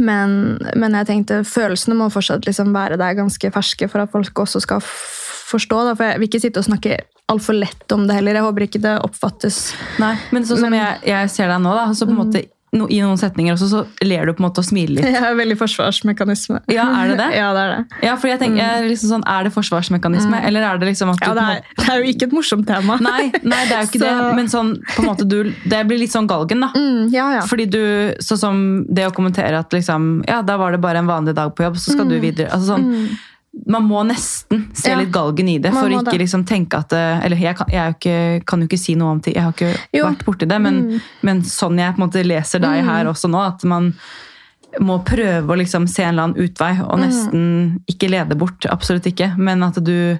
B: men, men, jeg tenkte følelsene må fortsatt liksom være der ganske ferske for at folk også skal forstå. Da. For jeg vil ikke sitte og snakke altfor lett om det heller. Jeg håper ikke det oppfattes.
A: Nei, Men sånn som jeg, jeg, ser deg nå, da, så på en mm. måte no, i noen setninger også, så ler du på en måte og smiler litt.
B: Ja, veldig forsvarsmekanisme.
A: Ja, Er det det?
B: ja, det er det.
A: Ja, for jeg tenker, jeg er liksom sånn, er det forsvarsmekanisme, mm. eller er det liksom at du
B: ja, det, er, det er jo ikke et morsomt tema.
A: Nei, nei det er jo ikke så... det, men sånn, på en måte du, det blir litt sånn galgen, da.
B: Mm, ja, ja.
A: Fordi du, sånn som det å kommentere at liksom, ja, da var det bare en vanlig dag på jobb, så skal mm. du videre. altså sånn, mm man må nesten se ja, litt galgen i det for ikke liksom tenke at Eller jeg, kan, jeg ikke, kan, jo ikke si noe om det, jeg har ikke jo. vært borti det, men, mm. men, sånn jeg på en måte leser deg mm. her også nå, at man må prøve å liksom se en eller annen utvei og mm. nesten ikke lede bort. Absolutt ikke. Men at du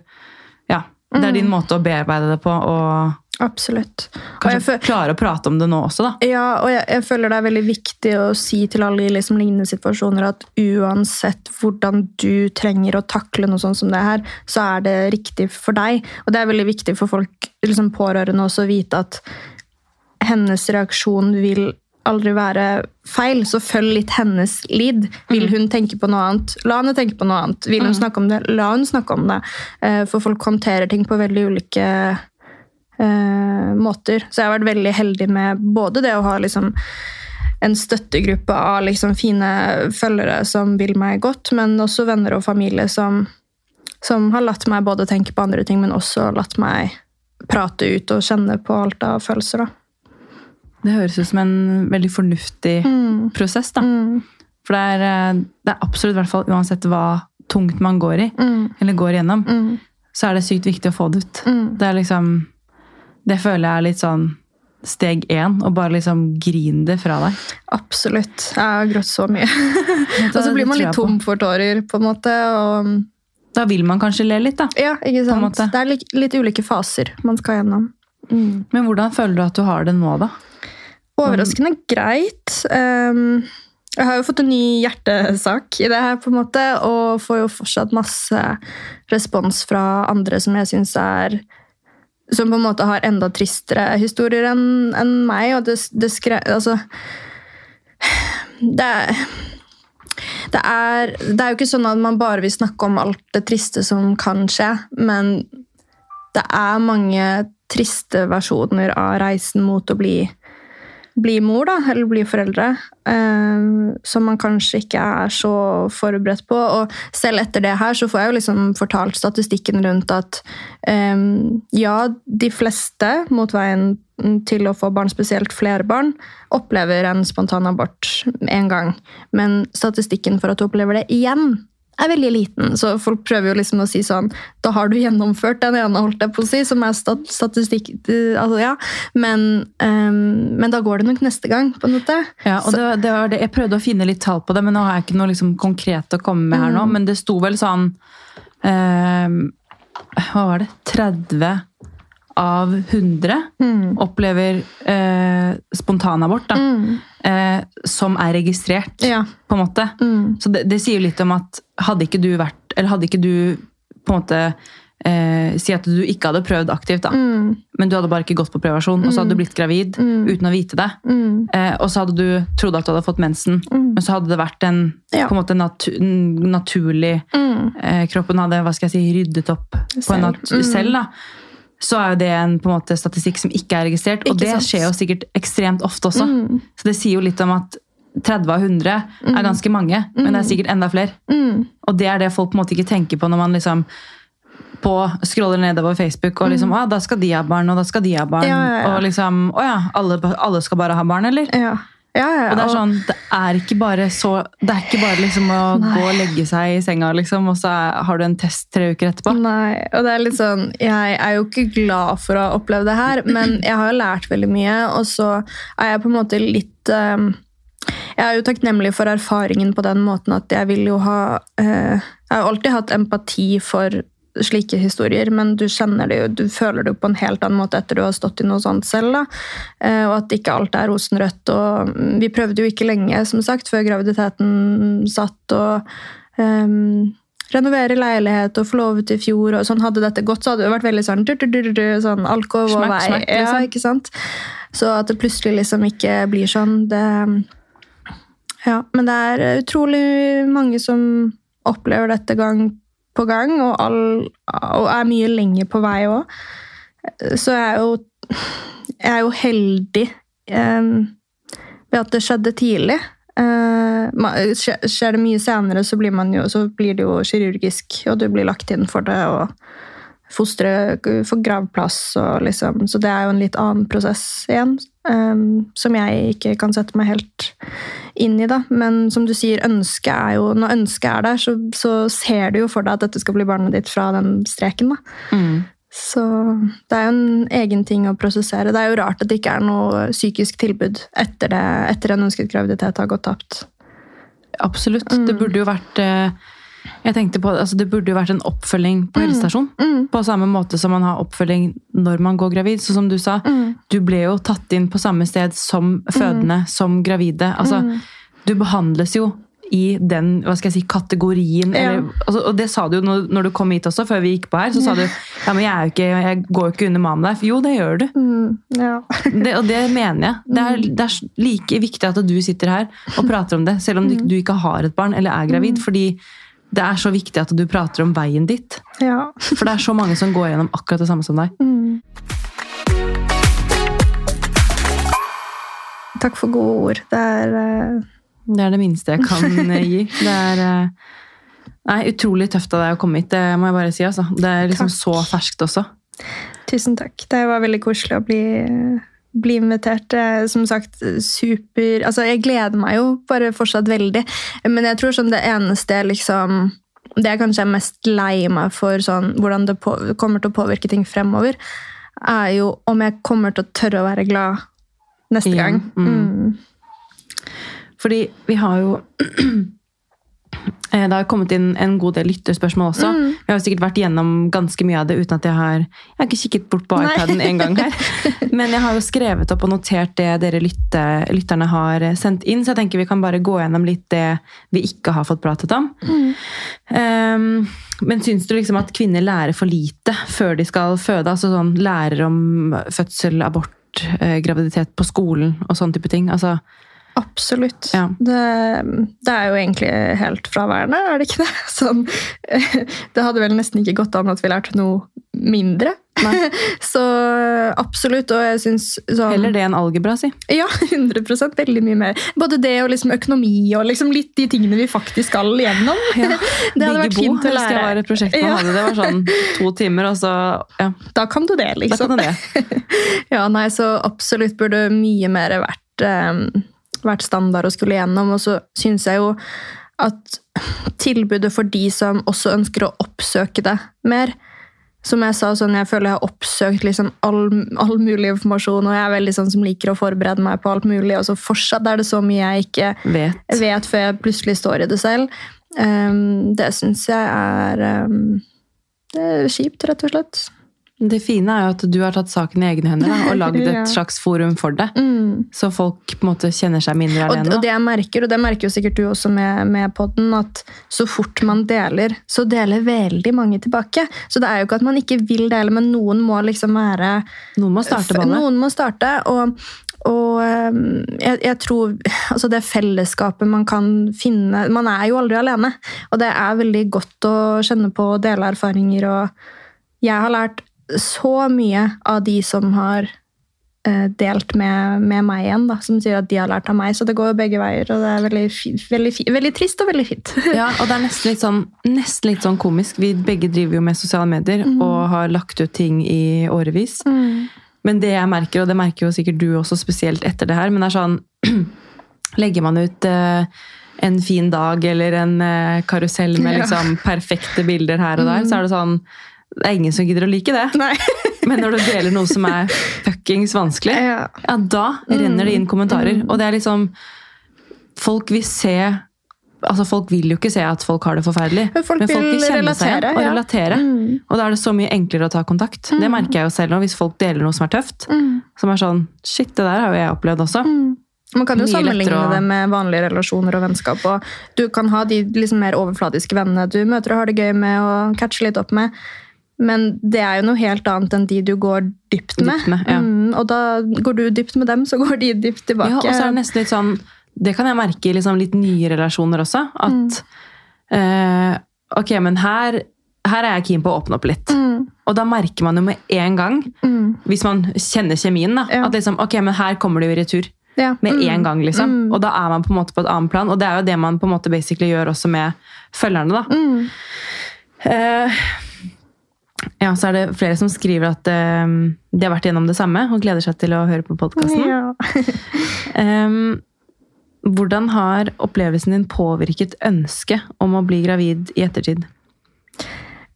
A: Ja. Det er din mm. måte å bearbeide det på. og
B: Absolutt.
A: Kanskje klare å prate om det nå også, da.
B: Ja, og jeg, jeg, føler det er veldig viktig å si til alle i liksom lignende situasjoner at uansett hvordan du trenger å takle noe sånt som det her, så er det riktig for deg. Og det er veldig viktig for folk, liksom pårørende også, å vite at hennes reaksjon vil aldri være feil, så følg litt hennes lid. Vil hun tenke på noe annet, la henne tenke på noe annet. Vil hun snakke om det, la hun snakke om det. Eh, For folk håndterer ting på veldig ulike eh, måter. Så jeg har vært veldig heldig med både det å ha liksom en støttegruppe av liksom fine følgere som vil meg godt, men også venner og familie som, som har latt meg både tenke på andre ting, men også latt meg prate ut og kjenne på alt av følelser. da.
A: Det høres ut som en veldig fornuftig prosess. da. For det er, eh, det er absolutt, hvert fall uansett hva tungt man går i, eller går igjennom, så er det sykt viktig å få det ut. Det er liksom Det føler jeg er litt sånn steg én. Å bare liksom grine det fra deg.
B: Absolutt. Jeg har grått så mye. og så blir man litt tom for tårer, på en måte. og...
A: Da vil man kanskje le litt, da.
B: Ja, ikke sant? Det er litt, litt ulike faser man skal gjennom.
A: Men hvordan føler du at du har det nå, da?
B: Overraskende greit. Um, jeg har jo fått en ny hjertesak i det her, på en måte, og får jo fortsatt masse respons fra andre som jeg syns er Som på en måte har enda tristere historier enn en meg. Og det, det skre... Altså det er, det er Det er jo ikke sånn at man bare vil snakke om alt det triste som kan skje, men det er mange triste versjoner av reisen mot å bli bli mor, da, eller bli foreldre, eh, som man kanskje ikke er så forberedt på. Og selv etter det her så får jeg jo liksom fortalt statistikken rundt at eh, ja, de fleste mot veien til å få barn, spesielt flere barn, opplever en spontanabort én gang. Men statistikken for at du opplever det igjen, er veldig liten. Så folk prøver jo liksom å si sånn Da har du gjennomført den ene, holdt jeg på å si, som er stat statistikk eh, altså, ja. men, um, men da går det nok neste gang, på en måte.
A: Ja, og det, det var det. Jeg prøvde å finne litt tall på det, men nå har jeg ikke noe liksom konkret å komme med her nå. Men det sto vel sånn um, Hva var det? 30 av 100 opplever eh, spontanabort da, eh, som er registrert,
B: Ja.
A: på en måte. Så det, det sier litt om at hadde ikke du vært Eller hadde ikke du på en måte eh, Si at du ikke hadde prøvd aktivt, da. Men du hadde bare ikke gått på prevensjon, og så hadde du blitt gravid uten å vite det. Eh, og så hadde du trodd at du hadde fått mensen, men så hadde det vært en
B: Ja.
A: på en måte natu naturlig eh, Kroppen hadde hva skal jeg si, ryddet opp på en
B: Selv.
A: nat selv. da så er jo det en på en måte, statistikk som ikke er registrert. Og det
B: sant?
A: skjer jo sikkert ekstremt ofte også. Så det sier jo litt om at 30 av 100 er ganske mange, men det er sikkert enda flere. Og det er det folk på en måte ikke tenker på når man liksom på, scroller nedover Facebook og liksom, ah, da skal de ha barn, og da skal de ha barn.
B: Ja, ja, ja.
A: Og liksom, å ja, alle, alle skal bare ha barn, eller?
B: Ja. Ja,
A: Og det er sånn, det er ikke bare så Det er ikke bare liksom å gå og legge seg i senga, liksom, og så er, har du en test tre uker etterpå.
B: Nei, og det er litt sånn Jeg er jo ikke glad for å ha opplevd det her, men jeg har jo lært veldig mye, og så er jeg på en måte litt um, Jeg er jo takknemlig for erfaringen på den måten at jeg vil jo ha eh, Jeg har alltid hatt empati for slike historier, men du kjenner det jo, du føler det jo på en helt annen måte etter du har stått i noe sånt selv. da. Eh, Og at ikke alt er rosenrødt. og mm, Vi prøvde jo ikke lenge, som sagt, før graviditeten satt. og um, renovere leilighet og forlovet i fjor. og sånn Hadde dette gått, så hadde det vært veldig sånn, sånn alkohol og vei.
A: smack,
B: Ja,
A: liksom.
B: ikke sant? Så at det plutselig liksom ikke blir sånn, det Ja, men det er utrolig mange som opplever dette gang på gang, og, all, og er mye lenger på vei òg. Så jeg er jo, jeg er jo heldig eh, ved at det skjedde tidlig. Eh, skjer det mye senere, så blir, jo, så blir det jo kirurgisk, og du blir lagt inn for det. og Fosteret får gravplass, og liksom, så det er jo en litt annen prosess igjen. Eh, som jeg ikke kan sette meg helt inn i. da. Men som du sier, ønsket er jo, når ønsket er der, så, så ser du jo for deg at dette skal bli barnet ditt fra den streken. da.
A: Mm.
B: Så det er jo en egen ting å prosessere. Det er jo rart at det ikke er noe psykisk tilbud etter, det, etter en ønsket graviditet har gått tapt.
A: Absolutt.
B: Mm.
A: Det burde jo vært eh, jeg tenkte på, altså det burde jo vært en oppfølging
B: Mm.
A: på helsestasjon. På samme måte som man har oppfølging når man går gravid. Så som du sa,
B: Mm.
A: du ble jo tatt inn på samme sted som fødende, som gravide. Altså,
B: Mm.
A: Du behandles jo i den hva skal jeg si, kategorien.
B: Ja.
A: Eller, altså, og det sa du jo når, når du kom hit også, før vi gikk på her. Så sa du ja, men jeg, er jo ikke, jeg går jo ikke under mamma der. Jo, det gjør du.
B: Mm, ja.
A: Det, og det mener jeg. Det er, det er like viktig at du sitter her og prater om det, selv om du, du ikke har et barn eller er gravid. Fordi det er så viktig at du prater om veien ditt.
B: ja.
A: For det er så mange som går gjennom akkurat det samme som deg.
B: Mm. Takk for gode ord. Det er uh...
A: Det er det minste jeg kan eh, gi. Det er uh... nei, utrolig tøft av deg å komme hit, det må jeg bare si. Altså. Det er liksom
B: Takk.
A: så ferskt også.
B: Tusen takk. Det var veldig koselig å bli, bli invitert. Er, Som sagt, super Altså, jeg gleder meg jo bare fortsatt veldig. Men jeg tror sånn det eneste jeg liksom Det jeg kanskje er mest lei meg for sånn, hvordan det på, kommer til å påvirke ting fremover, er jo om jeg kommer til å tørre å være glad neste gang. Mm.
A: Fordi vi har jo Eh, Det har kommet inn en god del lytterspørsmål også.
B: Mm.
A: Vi har jo sikkert vært gjennom ganske mye av det uten at jeg har Jeg har ikke kikket bort på iPaden en gang her. Men jeg har jo skrevet opp og notert det dere lytte, lytterne har sendt inn, så jeg tenker vi kan bare gå gjennom litt det vi ikke har fått pratet om. Um, men syns du liksom at kvinner lærer for lite før de skal føde? Altså sånn lærer om fødsel, abort, eh, graviditet på skolen og sånn type ting? Altså,
B: Absolutt.
A: Ja.
B: Det, det er jo egentlig helt fraværende, er det ikke det? Sånn, det hadde vel nesten ikke gått an at vi lærte noe mindre. Så absolutt, og jeg syns sånn
A: heller det enn algebra, si.
B: Ja, 100% Veldig mye mer. Både det og liksom økonomi og liksom litt de tingene vi faktisk skal gjennom. det hadde vært fint å
A: lære.
B: lære.
A: var et prosjekt man
B: Ja.
A: hadde. Det var sånn to timer, og så ja,
B: Da kan du det, liksom.
A: da
B: liksom.
A: kan du det.
B: Ja, nei, så absolutt burde mye mer vært, eh, vært standard å skulle gjennom. Og så syns jeg jo at tilbudet for de som også ønsker å oppsøke det mer Som jeg sa, sånn, jeg føler jeg har oppsøkt liksom all, all mulig informasjon, og jeg er veldig sånn som liker å forberede meg på alt mulig, og så fortsatt er det så mye jeg ikke
A: Vet.
B: vet før jeg plutselig står i det selv. Um, det syns jeg er um, Det er kjipt, rett og slett.
A: Det fine er jo at du har tatt saken i egne hender da, og lagd et slags forum for det.
B: Mm.
A: Så folk på en måte kjenner seg mindre alene.
B: og det jeg merker, og det merker jo sikkert du også med, med podden, at så fort man deler, så deler veldig mange tilbake. Så det er jo ikke at man ikke vil dele, men noen må liksom være
A: Noen må starte ballet.
B: Noen må starte, og, og um, jeg, jeg tror altså det fellesskapet man kan finne Man er jo aldri alene, og det er veldig godt å kjenne på og dele erfaringer. Og jeg har lært så mye av de som har uh, delt med, med meg igjen, da, som sier at de har lært av meg. Så det går jo begge veier, og det er veldig, veldig, veldig trist og veldig fint.
A: Ja, og det er nesten litt, sånn, nesten litt sånn komisk. Vi begge driver jo med sosiale medier og har lagt ut ting i årevis. Men det jeg merker, og det merker jo sikkert du også spesielt etter det her, men det er sånn Legger man ut uh, en fin dag eller en eh, karusell med liksom perfekte bilder her og der, så er det sånn Det er ingen som gidder å like det.
B: Nei.
A: Men når du deler noe som er fuckings vanskelig,
B: Ja.
A: ja, da renner det inn kommentarer. Og det er liksom Folk vil se Altså, Folk vil jo ikke se at folk har det forferdelig,
B: Men folk vil
A: kjenne seg igjen
B: relatere,
A: og
B: ja.
A: relatere.
B: Mm.
A: Og da er det så mye enklere å ta kontakt. Det merker jeg jo selv nå, hvis folk deler noe som er tøft.
B: Mm.
A: Som er sånn Shit, det der har jo jeg opplevd også.
B: Man kan jo
A: Mye
B: sammenligne
A: å-
B: det med vanlige relasjoner og vennskap. og Du kan ha de liksom mer overfladiske vennene du møter og har det gøy med og catcher litt opp med. Men det er jo noe helt annet enn de du går dypt med.
A: Dypt med, ja.
B: mm, og da går du dypt med dem, så går de dypt tilbake.
A: Ja, og så er det nesten litt sånn Det kan jeg merke i liksom litt nye relasjoner også. At
B: Mm.
A: eh, Ok, men her, her er jeg keen på å åpne opp litt.
B: Mm,
A: Og da merker man jo med en gang,
B: mm,
A: hvis man kjenner kjemien, da,
B: Ja.
A: at liksom, ok, men her kommer det jo i retur.
B: ja,
A: Med
B: mm,
A: en gang, liksom.
B: Mm,
A: Og da er man på en måte på et annet plan. Og det er jo det man på en måte basically gjør også med følgerne, da.
B: mm,
A: Eh, ja, så er det flere som skriver at um, de har vært gjennom det samme og gleder seg til å høre på podkasten.
B: ja.
A: hvordan har opplevelsen din påvirket ønsket om å bli gravid i ettertid?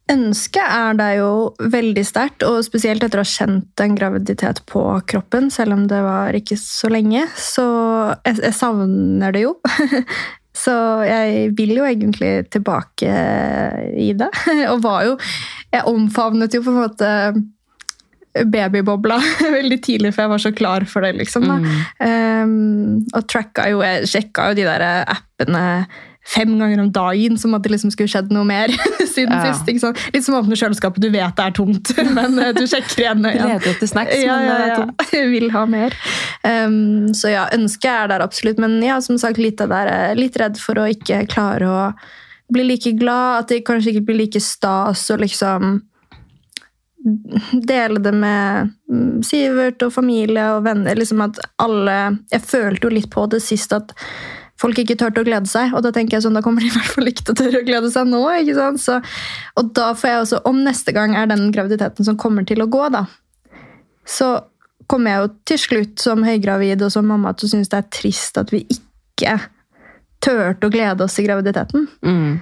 B: Ønsket er der jo veldig sterkt, og spesielt etter å ha kjent en graviditet på kroppen, selv om det var ikke så lenge. Så jeg, jeg savner det jo. Så jeg vil jo egentlig tilbake i det. Og var jo Jeg omfavnet jo på en måte babybobla veldig tidlig, for jeg var så klar for det, liksom.
A: Mm.
B: Um, og tracka jo, jeg sjekka jo de der appene fem ganger om dagen, som at det liksom skulle skjedd noe mer siden
A: Ja.
B: sist. ikke sant? Litt som å åpne kjøleskapet, du vet det er tomt, men eh, du sjekker igjen Ja.
A: Leter etter snacks,
B: Ja,
A: men
B: ja,
A: det er tomt.
B: Jeg vil ha mer. Um, så ja, ønsket er der absolutt, men ja, som sagt, litt av det er litt redd for å ikke klare å bli like glad, at de kanskje ikke blir like stas og liksom dele det med mm, Sivert og familie og venner. liksom at alle, Jeg følte jo litt på det sist at folk ikke turte å glede seg. Og da tenker jeg sånn, da kommer de i hvert fall ikke til å tørre å glede seg nå. ikke sant? Så, og da får jeg også, om neste gang er den graviditeten som kommer til å gå, da, så kommer jeg jo til slutt som høygravid og som mamma til å synes det er trist at vi ikke turte å glede oss i graviditeten.
A: Mm.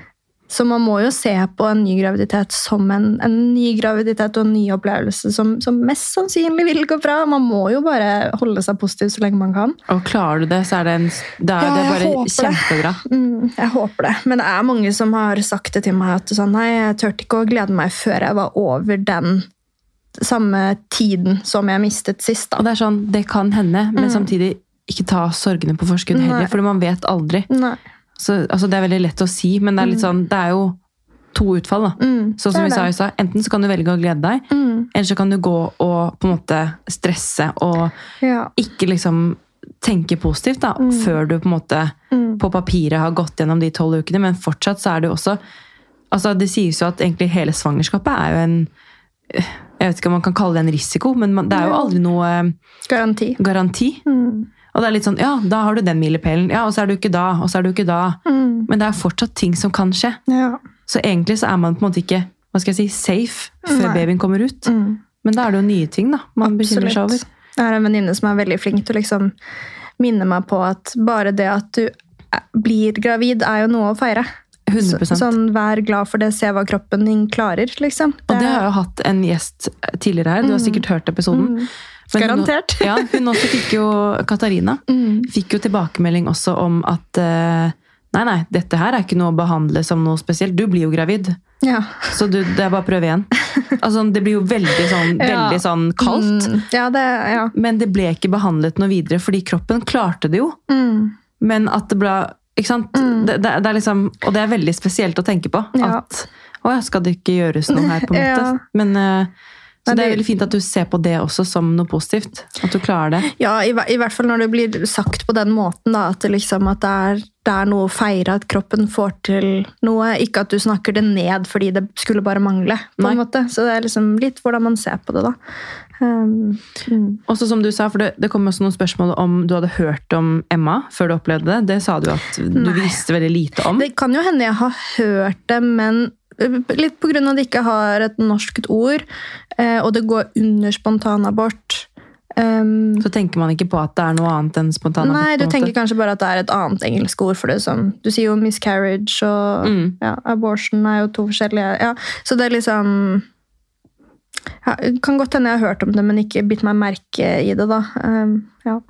B: Så man må jo se på en ny graviditet som en, en ny graviditet og en ny opplevelse som, som mest sannsynlig vil gå bra. Man må jo bare holde seg positiv så lenge man kan.
A: Og klarer du det, så er det, en, da er
B: Ja,
A: det bare
B: kjempebra. det. Mm, jeg håper det. Men det er mange som har sagt det til meg at sånn, nei, jeg turte ikke å glede meg før jeg var over den samme tiden som jeg mistet sist.
A: Og det er sånn, det kan hende, men samtidig ikke ta sorgene på forskudd heller, for man vet aldri. Så, altså, det er veldig lett å si, men det er litt sånn, det er jo to utfall. da.
B: Mm,
A: Sånn som vi sa i stad, Enten så kan du velge å glede deg,
B: Mm,
A: eller så kan du gå og på en måte stresse og
B: ja.
A: ikke liksom tenke positivt da, før du på en måte
B: Mm.
A: på papiret har gått gjennom de tolv ukene, men fortsatt så er det jo også altså Det sies jo at egentlig hele svangerskapet er jo en Jeg vet ikke om man kan kalle det en risiko, men man, det er jo aldri noe eh,
B: Garanti.
A: garanti.
B: Mm,
A: Og det er litt sånn, ja, da har du den milepælen, ja, og så er du ikke da, og så er du ikke da.
B: mm,
A: Men det er fortsatt ting som kan skje.
B: ja.
A: Så egentlig så er man på en måte ikke hva skal jeg si, safe før
B: Nei.
A: babyen kommer ut.
B: Mm.
A: Men da er det jo nye ting da, man bekymrer seg over.
B: Jeg har en venninne som er veldig flink til å liksom minne meg på at bare det at du blir gravid, er jo noe å feire.
A: 100%
B: Så, sånn, Vær glad for det, se hva kroppen din klarer. liksom.
A: Og det har jeg jo hatt en gjest tidligere her, du har sikkert hørt episoden.
B: Mm.
A: Men hun-
B: Garantert.
A: ja, hun også fikk jo, Katarina,
B: Mm.
A: fikk jo tilbakemelding også om at eh, Nei, nei, dette her er ikke noe å behandle som noe spesielt. Du blir jo gravid,
B: Ja.
A: så du, det er bare å prøve igjen. Altså, det blir jo veldig sånn,
B: Ja.
A: veldig sånn kaldt.
B: Mm. Ja, det Ja.
A: Men det ble ikke behandlet noe videre, fordi kroppen klarte det jo.
B: Mm.
A: Men at det ble ikke sant? Det, det, det er liksom, og det er veldig spesielt å tenke på. At å ja, skal det ikke gjøres noe her, på en måte. Men, eh, så
B: Nei,
A: det er veldig fint at du ser på det også som noe positivt. At du klarer det.
B: Ja, i, i hvert fall når det blir sagt på den måten, da, at, det liksom, at det, er, det er noe å feire, at kroppen får til noe. Ikke at du snakker det ned fordi det skulle bare mangle. på en måte. Så det er liksom litt hvordan man ser på det, da. Um, mm.
A: Også som du sa, for det, det kom også noen spørsmål om du hadde hørt om Emma før du opplevde det. Det sa du at du
B: Nei.
A: visste veldig lite om.
B: Det kan jo hende jeg har hørt det, men litt på grunn av at det ikke har et norskt ord, eh, og det går under spontanabort. Um,
A: Så tenker man ikke på at det er noe annet enn spontanabort?
B: Nei, du tenker kanskje bare at det er et annet engelsk ord for det. som Du sier jo miscarriage og
A: Mm.
B: ja, abortion er jo to forskjellige ja, Så det er liksom ja, Kan godt hende jeg har hørt om det, men ikke bitt meg merke i det, da. Um, ja.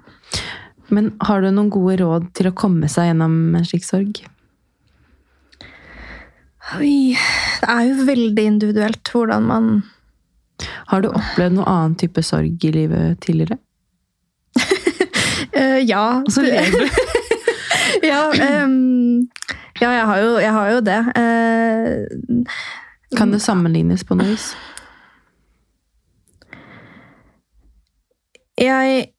A: Men har du noen gode råd til å komme seg gjennom en slik sorg?
B: Oi, det er jo veldig individuelt hvordan man
A: Har du opplevd noen annen type sorg i livet tidligere?
B: uh, Ja.
A: Og så ler du.
B: ja, um, ja jeg, har jo, jeg har jo det. Uh,
A: Kan det sammenlignes på noe vis?
B: jeg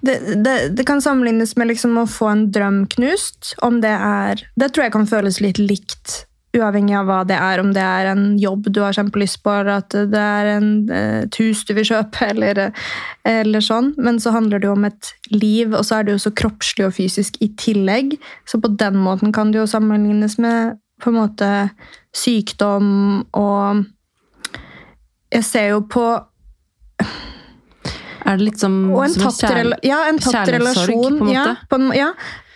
B: det, det, det kan sammenlignes med liksom å få en drøm knust. Om det er Det tror jeg kan føles litt likt, uavhengig av hva det er. Om det er en jobb du har kjempelyst på, eller at det er en, eh, et hus du vil kjøpe, eller, eller sånn. Men så handler det jo om et liv, og så er det jo så kroppslig og fysisk i tillegg. Så på den måten kan det jo sammenlignes med på en måte sykdom og Jeg ser jo på
A: Er det litt som,
B: Og en
A: som
B: tapt, rela ja, en tapt relasjon.
A: på en
B: Ja,
A: måte?
B: på en, ja,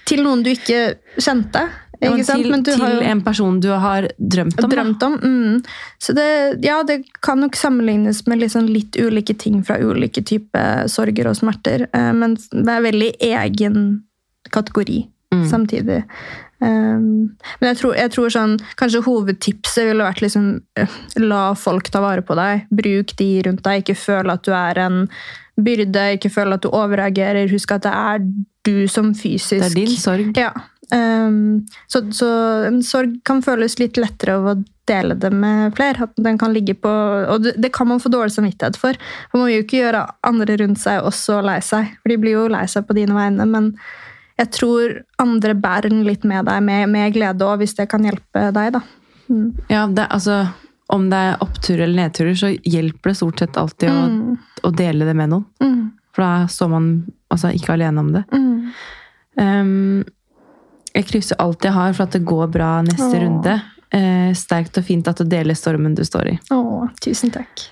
B: til noen du ikke kjente.
A: Ja,
B: Ikke
A: men
B: sant?
A: til,
B: Men du
A: til
B: har
A: en person du har drømt om?
B: drømt om. Mm. Så det, ja, det kan nok sammenlignes med sånn litt ulike ting fra ulike typer sorger og smerter. eh, Men det er veldig egen kategori
A: Mm.
B: samtidig. Um, men jeg tror, jeg tror sånn, kanskje hovedtipset ville vært liksom eh, La folk ta vare på deg. Bruk de rundt deg. Ikke føl at du er en byrde. Ikke føle at du overreagerer. Husk at det er du som fysisk
A: Det er din sorg.
B: ja, Um, så, så en sorg kan føles litt lettere av å dele det med flere. At den kan ligge på, og det, det kan man få dårlig samvittighet for. For Man vil jo ikke gjøre andre rundt seg også lei seg. For de blir jo lei seg på dine vegne. Men jeg tror andre bærer den litt med deg, med, med glede òg, hvis det kan hjelpe deg. da. Mm.
A: Ja, det, altså, Om det er opptur eller nedturer, så hjelper det stort sett alltid å,
B: Mm.
A: å dele det med noen.
B: Mm.
A: For da står man altså, ikke alene om det.
B: Mm.
A: Um, jeg krysser alt jeg har for at det går bra neste
B: Åh.
A: runde. Uh, sterkt og fint at du deler stormen du står i.
B: Åh, tusen takk.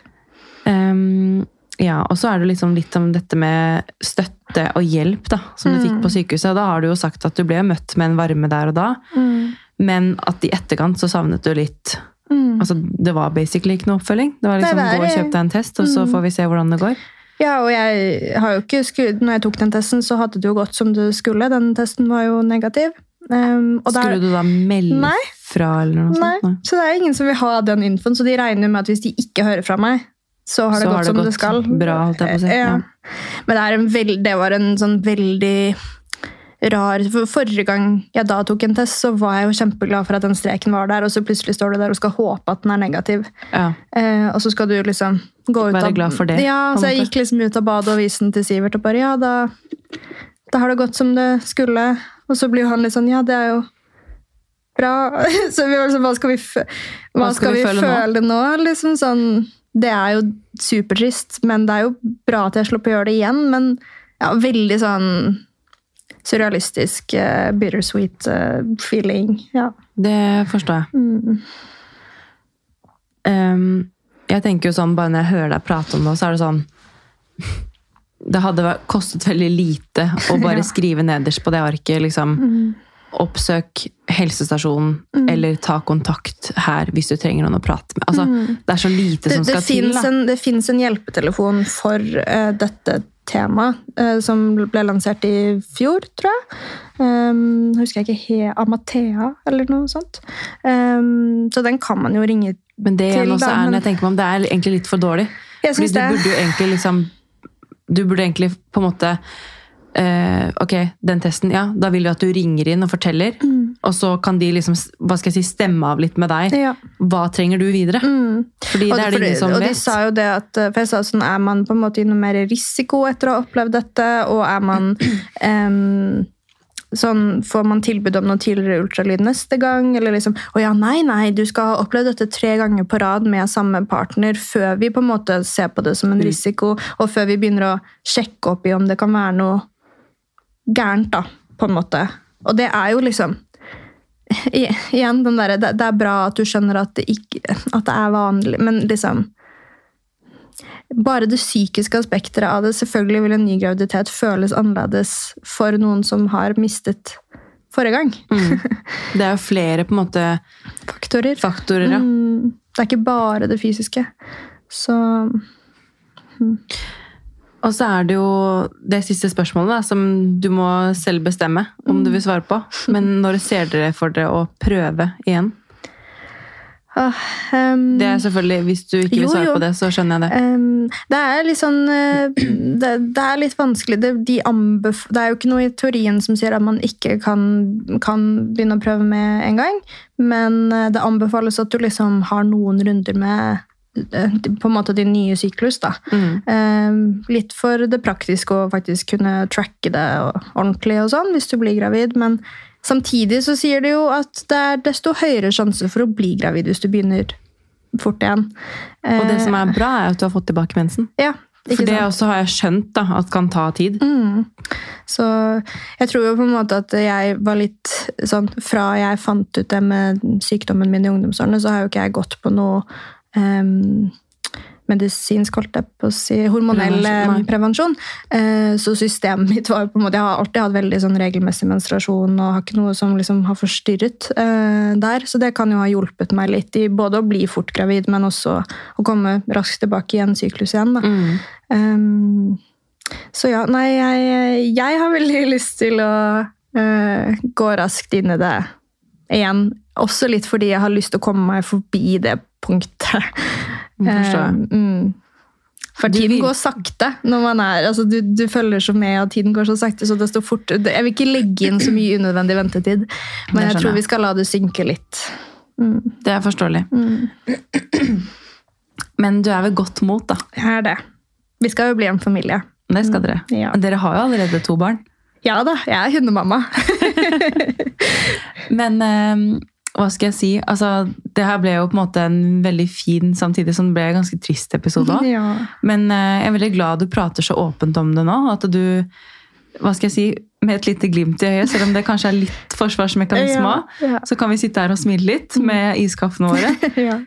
A: Um, ja, og så er det liksom litt om dette med støtte og hjelp da, som du
B: Mm.
A: fikk på sykehuset. Da har du jo sagt at du ble møtt med en varme der og da,
B: Mm.
A: men at i etterkant så savnet du litt
B: Mm.
A: Altså, det var basically ikke noe oppfølging. Det var liksom
B: Nei, det er
A: gå og kjøp deg en test, og så
B: Mm.
A: får vi se hvordan det går.
B: Ja, og jeg har jo ikke sku- Når jeg tok den testen, så hadde det jo gått som det skulle. Den testen var jo negativ. Um, og der-
A: Skulle du da melde
B: Nei.
A: fra, eller noe
B: Nei,
A: sånt? Nei.
B: så det er ingen som vil ha den infoen, så de regner med at hvis de ikke hører fra meg, så har det
A: Så
B: gått
A: har det
B: som
A: gått
B: det skal.
A: bra, holdt jeg på å si, ja.
B: Men det, en veld, det var en sånn veldig rar for Forrige gang jeg da tok en test, så var jeg jo kjempeglad for at den streken var der, og så plutselig står du der og skal håpe at den er negativ.
A: Ja.
B: Eh, og så skal du liksom gå ut
A: Være
B: av
A: glad for det,
B: Ja, så jeg
A: måte.
B: gikk liksom ut av badet og viste den til Sivert og bare Ja, da, da har det gått som det skulle. Og så blir han litt sånn Ja, det er jo bra. Så vi var liksom Hva skal vi, fø- hva skal vi føle, nå? Liksom sånn Det er jo supertrist, men det er jo bra at jeg slipper å gjøre det igjen. Men ja, veldig sånn surrealistisk, uh, bittersweet uh, feeling. Ja.
A: Det forstår jeg.
B: Mm.
A: Um, jeg tenker jo sånn, bare når jeg hører deg prate om det, så er det sånn Det hadde kostet veldig lite å bare
B: Ja.
A: skrive nederst på det arket liksom
B: Mm.
A: Oppsøk helsestasjonen, eller ta kontakt her hvis du trenger noen å prate med. Altså,
B: Mm.
A: Det er så lite
B: Det,
A: som
B: det
A: skal til. Da.
B: en, det finnes en hjelpetelefon for uh, dette temaet, eh, som ble lansert i fjor, tror jeg. Um, husker jeg ikke he Amathea, eller noe sånt. Um, så den kan man jo ringe
A: Men det
B: til,
A: også
B: da,
A: er,
B: men-
A: jeg tenker meg om, det er egentlig litt for dårlig.
B: Jeg
A: Fordi du
B: det.
A: burde jo egentlig liksom Du burde egentlig på en måte eh, Ok, den testen, ja. Da vil du at du ringer inn og forteller.
B: Mm.
A: Og så kan de liksom hva skal jeg si, stemme av litt med deg.
B: Ja.
A: Hva trenger du videre?
B: Mm.
A: Fordi
B: det,
A: det er det ingen som
B: og de sa jo det at, for jeg sa sånn, Er man på en måte i noe mer risiko etter å ha opplevd dette? Og er man um, sånn, Får man tilbud om noe tidligere ultralyd neste gang? Eller liksom Å ja, nei, nei, du skal ha opplevd dette tre ganger på rad med samme partner før vi på en måte ser på det som en
A: Mm.
B: risiko, og før vi begynner å sjekke opp i om det kan være noe gærent, da, på en måte. Og det er jo liksom Igjen, den der, det, det er bra at du skjønner at det, ikke, at det er vanlig, men liksom Bare det psykiske aspektet av det. Selvfølgelig vil en ny graviditet føles annerledes for noen som har mistet forrige gang.
A: Mm. Det er jo flere på en måte
B: Faktorer.
A: faktorer. Ja.
B: Mm, det er ikke bare det fysiske. Så
A: Og så er det jo det siste spørsmålet da, som du må selv bestemme om du vil svare på. Men når ser dere for dere å prøve igjen?
B: Oh, um,
A: Det er selvfølgelig, Hvis du ikke vil svare
B: jo.
A: på det, så skjønner jeg det.
B: Um, det er litt sånn eh, Det, det er litt vanskelig. Det, de ambef, det er jo ikke noe i teorien som sier at man ikke kan, kan begynne å prøve med en gang, men eh, det anbefales at du liksom har noen runder med på en måte din nye syklus. da.
A: Mm.
B: Em, litt for det praktiske å faktisk kunne tracke det ordentlig og sånn hvis du blir gravid, men samtidig så sier det jo at det er desto høyere sjanse for å bli gravid hvis du begynner fort igjen.
A: Og det
B: Eh,
A: som er bra, er at du har fått tilbake mensen.
B: ja,
A: For det
B: sant?
A: også har jeg skjønt da, at kan ta tid.
B: Mm. Så jeg tror jo på en måte at jeg var litt sånn Fra jeg fant ut det med sykdommen min i ungdomsårene, så har jo ikke jeg gått på noe em, medisinsk, holdt jeg på å si, hormonell
A: Prevensjon, nei.
B: eh, prevensjon. Eh, Så systemet mitt var på en måte Jeg har alltid hatt veldig sånn regelmessig menstruasjon og har ikke noe som liksom har forstyrret eh, der. Så det kan jo ha hjulpet meg litt i både å bli fort gravid, men også å komme raskt tilbake i en syklus igjen. da.
A: Mm.
B: Um, så ja, nei, jeg, jeg har veldig lyst til å uh, gå raskt inn i det igjen. Også litt fordi jeg har lyst til å komme meg forbi det punktet.
A: Forstår.
B: Um, mm. For tiden går sakte når man er altså du, du følger så med, og tiden går så sakte, så desto fort Jeg vil ikke legge inn så mye unødvendig ventetid, men jeg tror vi skal la det synke litt. Mm.
A: Det er forståelig. Men du er ved godt mot, da.
B: Jeg er det. Vi skal jo bli en familie.
A: Det skal dere.
B: Ja.
A: Dere har jo allerede to barn.
B: Ja da, jeg er hundemamma.
A: Men eh, hva skal jeg si? Altså, det her ble jo på en måte en veldig fin, samtidig som det ble en ganske trist episode òg.
B: Ja.
A: Men uh, jeg er veldig glad du prater så åpent om det nå. At du, hva skal jeg si, med et lite glimt i øyet, selv om det kanskje er litt forsvarsmekanisme
B: Ja,
A: også,
B: ja.
A: så kan vi sitte her og smile litt med iskaffene våre.
B: ja.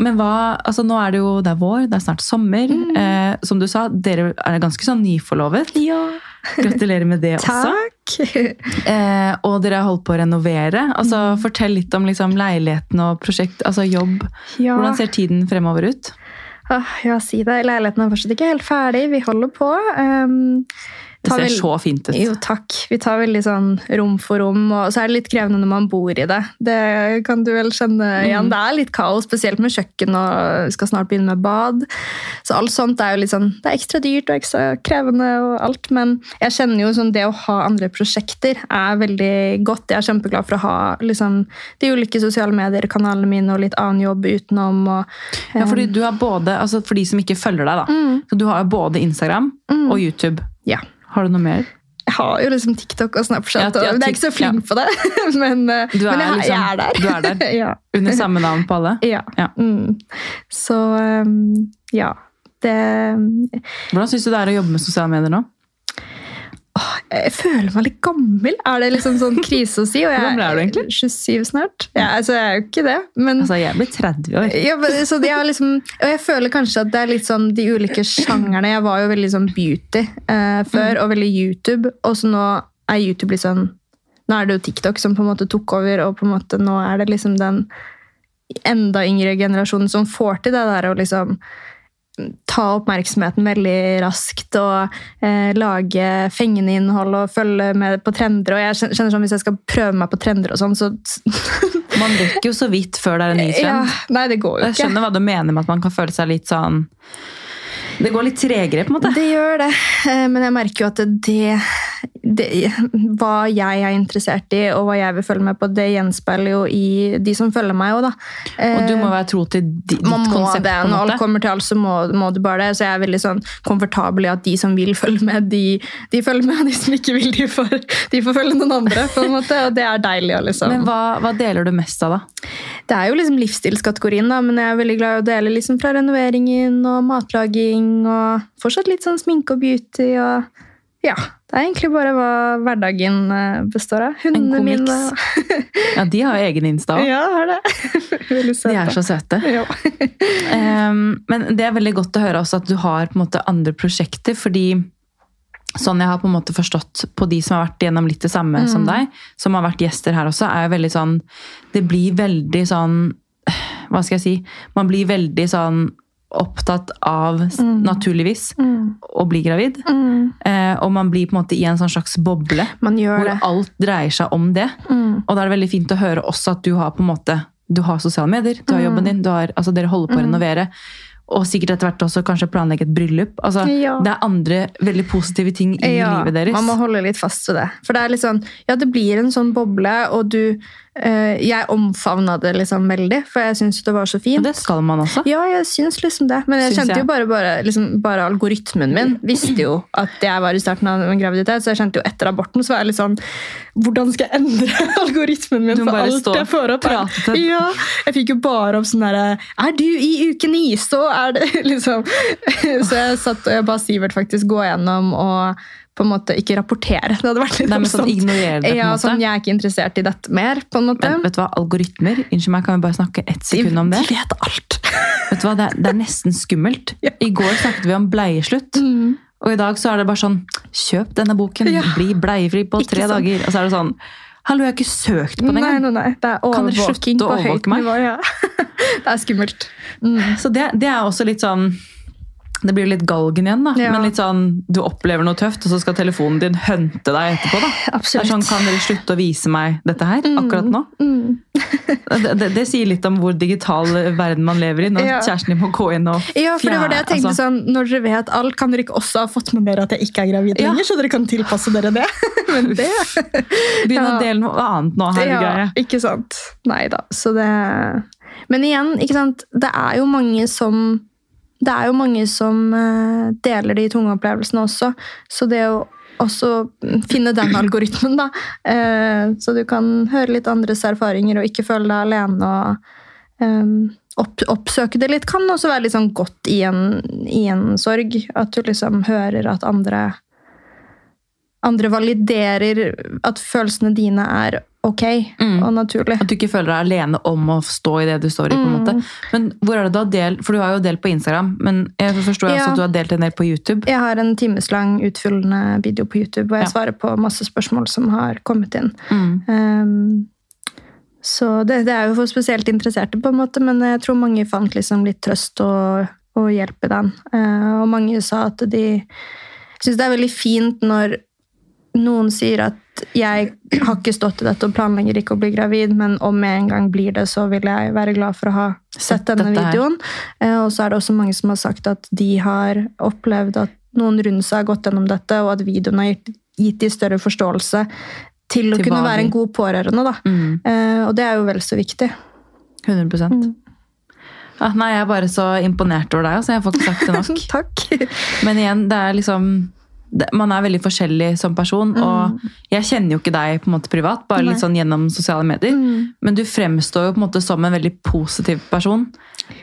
A: Men hva, altså nå er det jo det er vår, det er snart sommer.
B: Mm.
A: Eh, som du sa, dere er ganske sånn nyforlovet.
B: ja.
A: Gratulerer med det også.
B: Takk.
A: Eh, og dere har holdt på å renovere. Altså,
B: Mm.
A: Fortell litt om liksom, leiligheten og prosjekt, altså jobb.
B: Ja.
A: Hvordan ser tiden fremover ut?
B: Ah, ja, si det. Leiligheten er fortsatt ikke helt ferdig. Vi holder på. Um,
A: Det ser
B: vel-
A: så fint ut.
B: Jo, takk. Vi tar veldig sånn rom for rom, og så er det litt krevende når man bor i det. Det kan du vel kjenne igjen.
A: Mm.
B: Det er litt kaos, spesielt med kjøkken, og vi skal snart begynne med bad. Så alt sånt er jo litt sånn, det er ekstra dyrt og ekstra krevende og alt, men jeg kjenner jo sånn det å ha andre prosjekter er veldig godt. Jeg er kjempeglad for å ha liksom, de ulike sosiale medier-kanalene mine og litt annen jobb utenom. Og,
A: Ja, fordi du har både, altså For de som ikke følger deg, da.
B: Mm.
A: Så du har jo både Instagram og YouTube.
B: ja.
A: Har du noe mer?
B: Jeg har jo liksom TikTok og Snapchat,
A: Ja, ja,
B: og jeg er ikke så
A: flink
B: flink på det. Men, eh, men jeg,
A: liksom-
B: jeg er der.
A: du er der.
B: ja.
A: Under samme navn på alle?
B: Ja.
A: Ja.
B: Mm. Så um, ja. Det
A: Hvordan syns du det er å jobbe med sosiale medier nå?
B: Jeg føler meg litt gammel. Er det liksom sånn krise å si? Og jeg
A: Hvor gammel er du egentlig?
B: 27 snart. Ja, altså, jeg er jo ikke det, men
A: Altså, Jeg blir 30 år.
B: ja, men, så de er liksom, og jeg føler kanskje at det er litt sånn de ulike sjangerne. Jeg var jo veldig sånn beauty eh, før,
A: Mm.
B: og veldig YouTube. Og så nå er YouTube litt sånn Nå er det jo TikTok som på en måte tok over, og på en måte nå er det liksom den enda yngre generasjonen som får til det der å liksom ta oppmerksomheten veldig raskt og eh, lage fengende innhold og følge med på trender. Og jeg kjenner sånn Hvis jeg skal prøve meg på trender og sånn, så
A: Man rekker jo så vidt før det er en ny
B: ja,
A: trend.
B: Nei, det går jo
A: Jeg
B: ikke.
A: skjønner hva du mener med at man kan føle seg litt sånn Det går litt tregere, på en måte.
B: Det gjør det, eh, men jeg merker jo at det, det Hva jeg er interessert i, og hva jeg vil følge med på, det gjenspeiler jo i de som følger meg Også, da.
A: Og du må være tro til ditt
B: Man må
A: konsept,
B: det. Når alt kommer til alt, så må, må du bare det. Så jeg er veldig sånn komfortabel i at de som vil følge med, de, de følger med. Og de som ikke vil, de får, de får følge noen andre. på en måte, Og det er deilig. liksom...
A: Men hva, hva deler du mest av, da?
B: Det er jo liksom livsstilskategorien, da, men jeg er veldig glad i å dele liksom fra renoveringen og matlaging og fortsatt litt sånn sminke og beauty og ja. Det er egentlig bare hva hverdagen eh, består av. Hundene mine.
A: Ja, De har egen Insta òg.
B: Ja, har det. veldig
A: De er så søte.
B: Ja.
A: Um, men det er veldig godt å høre også at du har måte andre prosjekter, fordi sånn jeg har på en måte forstått på de som har vært gjennom litt det samme som deg, som har vært gjester her også, er jo veldig sånn Det blir veldig sånn Hva skal jeg si? Man blir veldig sånn opptatt av, naturligvis,
B: Mm.
A: å bli gravid.
B: Mm.
A: Eh, og man blir på en måte i en sånn slags boble hvor
B: det.
A: alt dreier seg om det.
B: Mm.
A: Og da er det veldig fint å høre også at du har på en måte du har sosiale medier, du har
B: Mm.
A: jobben din, du har, altså dere holder på å renovere. Og sikkert etter hvert også kanskje planlegge et bryllup. Altså,
B: Ja.
A: Det er andre veldig positive ting i livet deres.
B: Man må holde litt fast ved det. For det er litt sånn, ja, det blir en sånn boble, og du Jeg omfavna det liksom veldig, for jeg syns det var så
A: Og
B: fint.
A: det skal man også.
B: Ja, jeg syns liksom det. Men jeg
A: Syns
B: kjente
A: jeg.
B: jo bare, bare, liksom, bare algoritmen min visste jo at jeg var i starten av en graviditet, så jeg kjente jo etter aborten så var jeg litt sånn Hvordan skal jeg endre algoritmen min for alt jeg får opp? Ja, jeg fikk jo bare opp sånn derre Er du i uke ni, så er det liksom Så jeg satt og jeg ba Sivert faktisk gå gjennom og på en måte ikke rapportere. Det hadde vært litt
A: Nei, men sånn ignorere det, på en
B: Ja,
A: måte.
B: sånn, jeg er ikke interessert i dette mer, på en måte.
A: Men vet du hva, algoritmer Unnskyld meg, kan vi bare snakke ett sekund om det?
B: De vet alt.
A: Vet du hva, Det er, det er nesten skummelt.
B: Ja.
A: I går snakket vi om bleieslutt. Og i dag så er det bare sånn Kjøp denne boken,
B: Ja.
A: bli bleiefri på
B: Ikke
A: tre
B: sånn.
A: dager. Og så er det sånn Hallo, jeg har ikke søkt på den engang!
B: nei, nei. Det er overvåking på høyt nivå. Ja. Det er skummelt. Mm.
A: Så det, det er også litt sånn Det blir litt galgen igjen, da.
B: Ja.
A: Men litt sånn, du opplever noe tøft, og så skal telefonen din hunte deg etterpå. da.
B: Absolutt.
A: Det er sånn, Kan dere slutte å vise meg dette her akkurat nå?
B: Mm.
A: Det, det, det sier litt om hvor digital verden man lever i. Når
B: Ja.
A: kjæresten din må gå inn og
B: Ja, for det var det jeg tenkte
A: altså.
B: sånn, Når dere vet alt, kan dere ikke også ha fått med dere at jeg ikke er gravid
A: Ja.
B: lenger? Så dere kan tilpasse dere det? Men det
A: Begynn å dele noe annet nå, her,
B: ja, ikke sant. Nei da. Så det Men igjen, ikke sant. Det er jo mange som Det er jo mange som eh, deler de tunge opplevelsene også. Så det å også finne den algoritmen, da. eh, så du kan høre litt andres erfaringer og ikke føle deg alene. og eh, opp, Oppsøke det litt kan også være litt sånn godt i en, i en sorg. At du liksom hører at andre andre validerer at følelsene dine er ok
A: Mm.
B: og naturlig.
A: At du ikke føler deg alene om å stå i det du står i. på en
B: Mm.
A: måte. Men hvor er det du har delt? For du har jo delt på Instagram, men jeg forstår også
B: Ja.
A: at du har delt en del på YouTube.
B: Jeg har en timeslang utfyllende video på YouTube hvor jeg
A: Ja.
B: svarer på masse spørsmål som har kommet inn.
A: Mm.
B: Um, så det, det er jo for spesielt interesserte, på en måte, men jeg tror mange fant liksom litt trøst og, og hjelp i den. Uh, og mange sa at de syns det er veldig fint når noen sier at jeg har ikke stått i dette og planlegger ikke å bli gravid, men om jeg en gang blir det, så vil jeg være glad for å ha
A: Sett
B: denne videoen. Eh, og så er det også mange som har sagt at de har opplevd at noen rundt seg har gått gjennom dette, og at videoen har gitt, gitt de større forståelse til å
A: Til
B: kunne være en god pårørende. da.
A: Mm.
B: Eh, og det er jo vel så viktig.
A: 100
B: Mm.
A: ja, Nei, jeg er bare så imponert over deg, Altså. jeg får ikke sagt det nok.
B: Takk.
A: Men igjen, det er liksom Man er veldig forskjellig som person, og jeg kjenner jo ikke deg på en måte privat, bare
B: Mm. Nei.
A: litt sånn gjennom sosiale medier.
B: Mm.
A: Men du fremstår jo på en måte som en veldig positiv person.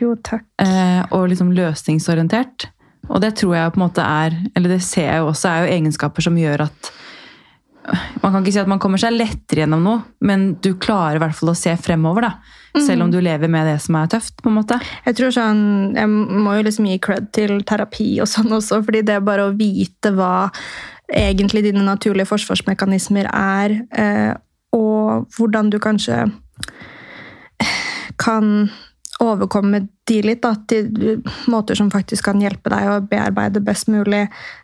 B: Jo, takk.
A: eh, og liksom løsningsorientert. Og det tror jeg på en måte er, eller det ser jeg jo også, er jo egenskaper som gjør at Man kan ikke si at man kommer seg lettere gjennom noe, men du klarer i hvert fall å se fremover. da. Selv om du lever med det som er tøft. på en måte.
B: Jeg tror sånn, jeg må jo liksom gi cred til terapi og sånn også, fordi det er bare å vite hva egentlig dine naturlige forsvarsmekanismer er, eh, og hvordan du kanskje kan overkomme de litt, da, til måter som faktisk kan hjelpe deg å bearbeide best mulig,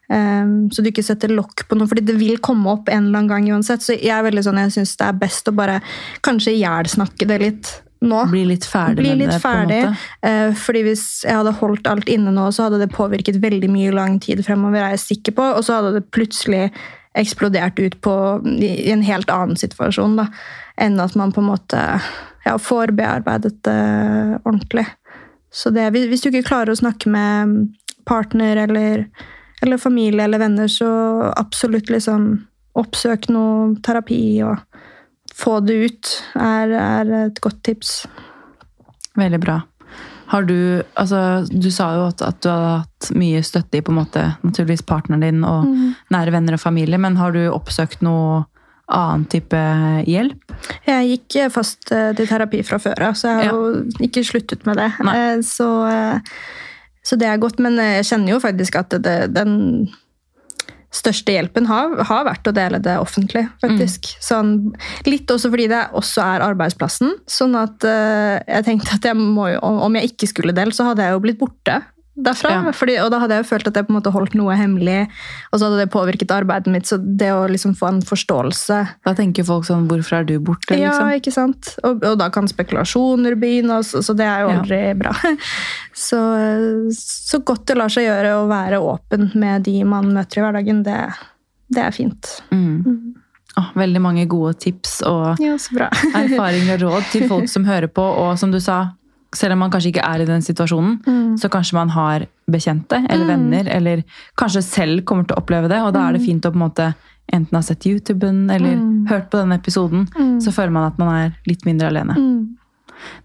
B: eh, så du ikke setter lokk på noe, fordi det vil komme opp en eller annen gang uansett. Så jeg er veldig sånn, jeg syns det er best å bare kanskje ihjelsnakke det litt nå.
A: Bli litt ferdig
B: Bli
A: med det. Ferdig, på en måte.
B: Eh, fordi hvis jeg hadde holdt alt inne nå, så hadde det påvirket veldig mye lang tid fremover, er jeg sikker på. Og så hadde det plutselig eksplodert ut på, i en helt annen situasjon. Da, enn at man på en måte ja, får bearbeidet det ordentlig. Så det, hvis du ikke klarer å snakke med partner eller, eller familie eller venner, så absolutt liksom oppsøk noe terapi og få det ut, er, er et godt tips.
A: Veldig bra. Har du, altså, du sa jo at, at du har hatt mye støtte i på en måte, naturligvis partneren din og
B: Mm.
A: nære venner og familie, men har du oppsøkt noe annen type hjelp?
B: Jeg gikk fast eh, til terapi fra før av, så jeg har
A: Ja.
B: jo ikke sluttet med det.
A: Nei.
B: Eh, Så, eh, så det er godt, men jeg kjenner jo faktisk at det, den største hjelpen har, har vært å dele det offentlig, faktisk. Sånn, litt også fordi det også er arbeidsplassen. Sånn at uh, jeg tenkte at jeg må om jeg ikke skulle dele, så hadde jeg jo blitt borte derfra.
A: Ja.
B: Fordi, og da hadde jeg jo følt at jeg på en måte holdt noe hemmelig, og så hadde det påvirket arbeidet mitt. Så det å liksom få en forståelse
A: Da tenker folk sånn Hvorfor er du borte? Liksom.
B: ja, ikke sant? Og, og da kan spekulasjoner begynne, og så, så det er jo
A: Ja.
B: aldri bra. Så, så godt det lar seg gjøre å være åpen med de man møter i hverdagen, det, det er fint.
A: Mm. Oh, veldig mange gode tips og
B: Ja,
A: erfaringer og råd til folk som hører på. Og som du sa, selv om man kanskje ikke er i den situasjonen,
B: Mm.
A: så kanskje man har bekjente eller venner, eller kanskje selv kommer til å oppleve det. Og da er det fint å på en måte enten ha sett YouTuben eller
B: Mm.
A: hørt på denne episoden.
B: Mm.
A: Så føler man at man er litt mindre alene.
B: Mm.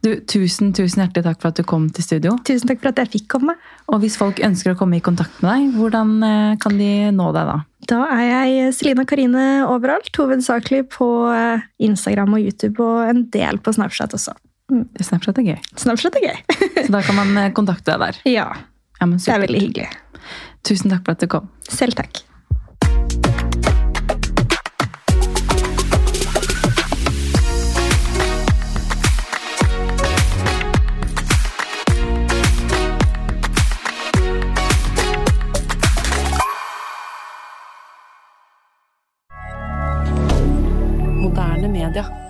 A: Du, tusen, tusen hjertelig takk for at du kom til studio.
B: Tusen takk for at jeg fikk komme.
A: Og hvis folk ønsker å komme i kontakt med deg, hvordan eh, kan de nå deg da?
B: Da er jeg Selina Karine overalt, hovedsakelig på eh, Instagram og YouTube, og en del på Snapchat også. Mm.
A: Snapchat er gøy.
B: Snapchat er gøy.
A: så da kan man eh, kontakte deg der.
B: Ja.
A: ja
B: det er veldig hyggelig.
A: Tusen takk for at du kom.
B: Selv takk. D'accord.